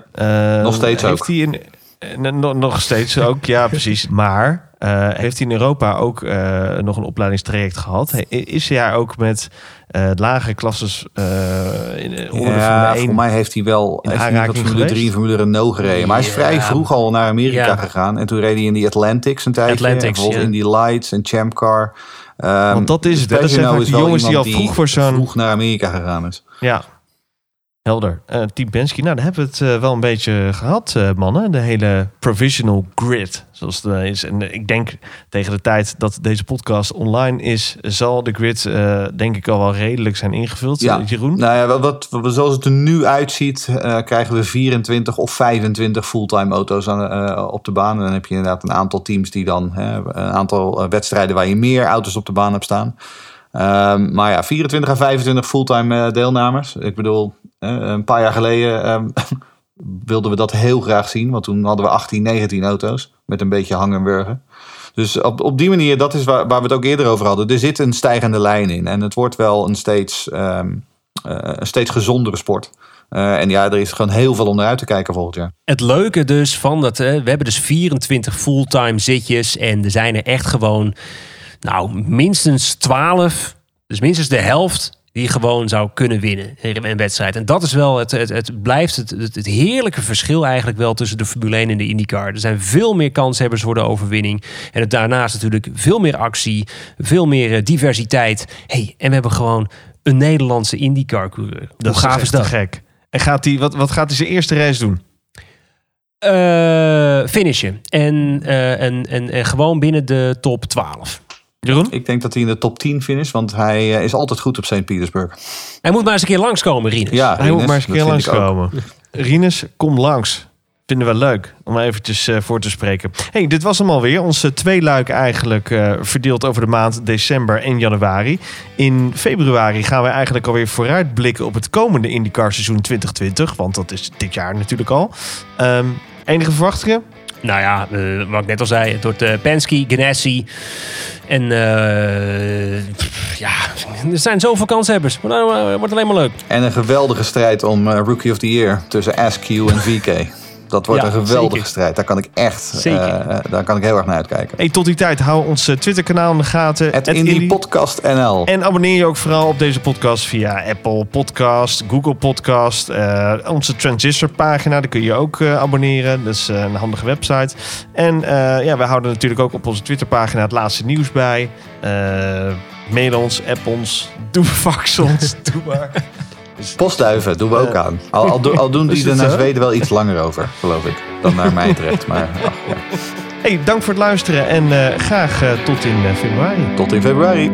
nog steeds heeft ook. Hij in, nog steeds ook, ja precies. Maar heeft hij in Europa ook nog een opleidingstraject gehad? Is hij ook met uh, lagere klasses uh, in, onder ja, de 1 voor mij heeft hij wel in heeft hij Formule 3 Formule Renault gereden. Maar hij is vrij vroeg al naar Amerika ja. gegaan. En toen reed hij in die Atlantics een tijdje. Atlantics, en in die Lights en Champ Car. Um, Want dat is het. Dat zijn de jongens die al vroeg voor zo'n... vroeg naar Amerika gegaan is. Ja, Helder. Uh, Team Penske, nou, daar hebben we het uh, wel een beetje gehad, uh, mannen. De hele provisional grid, zoals het is. En ik denk tegen de tijd dat deze podcast online is, zal de grid denk ik al wel redelijk zijn ingevuld. Ja. Jeroen? Nou ja, wat, wat, zoals het er nu uitziet, krijgen we 24 of 25 fulltime auto's aan, op de baan. En dan heb je inderdaad een aantal teams die dan, een aantal wedstrijden waar je meer auto's op de baan hebt staan. Um, maar ja, 24 à 25 fulltime deelnemers. Ik bedoel, een paar jaar geleden um, wilden we dat heel graag zien. Want toen hadden we 18, 19 auto's. Met een beetje hangen en wurgen. Dus op, op die manier, dat is waar, waar we het ook eerder over hadden. Er zit een stijgende lijn in. En het wordt wel een steeds, um, uh, een steeds gezondere sport. Uh, en ja, er is gewoon heel veel om naar uit te kijken volgend jaar. Het leuke dus van dat, we hebben dus 24 fulltime zitjes. En er zijn er echt gewoon, nou, minstens 12. Dus minstens de helft die gewoon zou kunnen winnen in een wedstrijd. En dat is wel, het, het, het blijft het, het, het, heerlijke verschil eigenlijk wel tussen de Formule 1 en de IndyCar. Er zijn veel meer kanshebbers voor de overwinning. En het daarnaast natuurlijk veel meer actie, veel meer eh, diversiteit. Hey, en we hebben gewoon een Nederlandse IndyCar-coureur. Dat Hoe gaaf is, dat? gek. En gaat hij, wat, wat gaat hij zijn eerste race doen? Uh, finishen. En, uh, en, en, en gewoon binnen de top 12. Jeroen? Ik denk dat hij in de top 10 finish, want hij eh, is altijd goed op St. Petersburg. Hij moet maar eens een keer langskomen, Rinus. Ja, hij moet maar eens een keer langskomen. Rinus, kom langs. Vinden we leuk om eventjes uh, voor te spreken. hey, dit was hem alweer. Onze twee luik eigenlijk uh, verdeeld over de maand december en januari. In februari gaan we eigenlijk alweer vooruitblikken op het komende IndyCar seizoen 2020. Want dat is dit jaar natuurlijk al. Um, enige verwachtingen? Nou ja, uh, wat ik net al zei, het wordt uh, Penske. En uh, ja, er zijn zoveel kanshebbers. Het wordt alleen maar leuk. En een geweldige strijd om Rookie of the Year tussen Askew en VK. Dat wordt Ja, een geweldige zeker. strijd. Daar kan ik echt Zeker. eh, daar kan ik heel erg naar uitkijken. Hey, tot die tijd, hou ons eh, Twitter-kanaal in de gaten. Het Indie. Podcast NL. En abonneer je ook vooral op deze podcast via Apple Podcast, Google Podcast, onze Transistor pagina. Daar kun je ook abonneren. Dat is een handige website. En ja, wij houden natuurlijk ook op onze Twitter pagina het laatste nieuws bij. Mail ons, app ons, doe fax ons, doe maar. Postduiven doen we ook aan. Al, al, do- al doen die er naar? Zweden wel iets langer over, geloof ik. Dan naar mij terecht. Maar ach, ja. Hey, dank voor het luisteren en eh, graag eh, tot in eh, februari. tot in februari.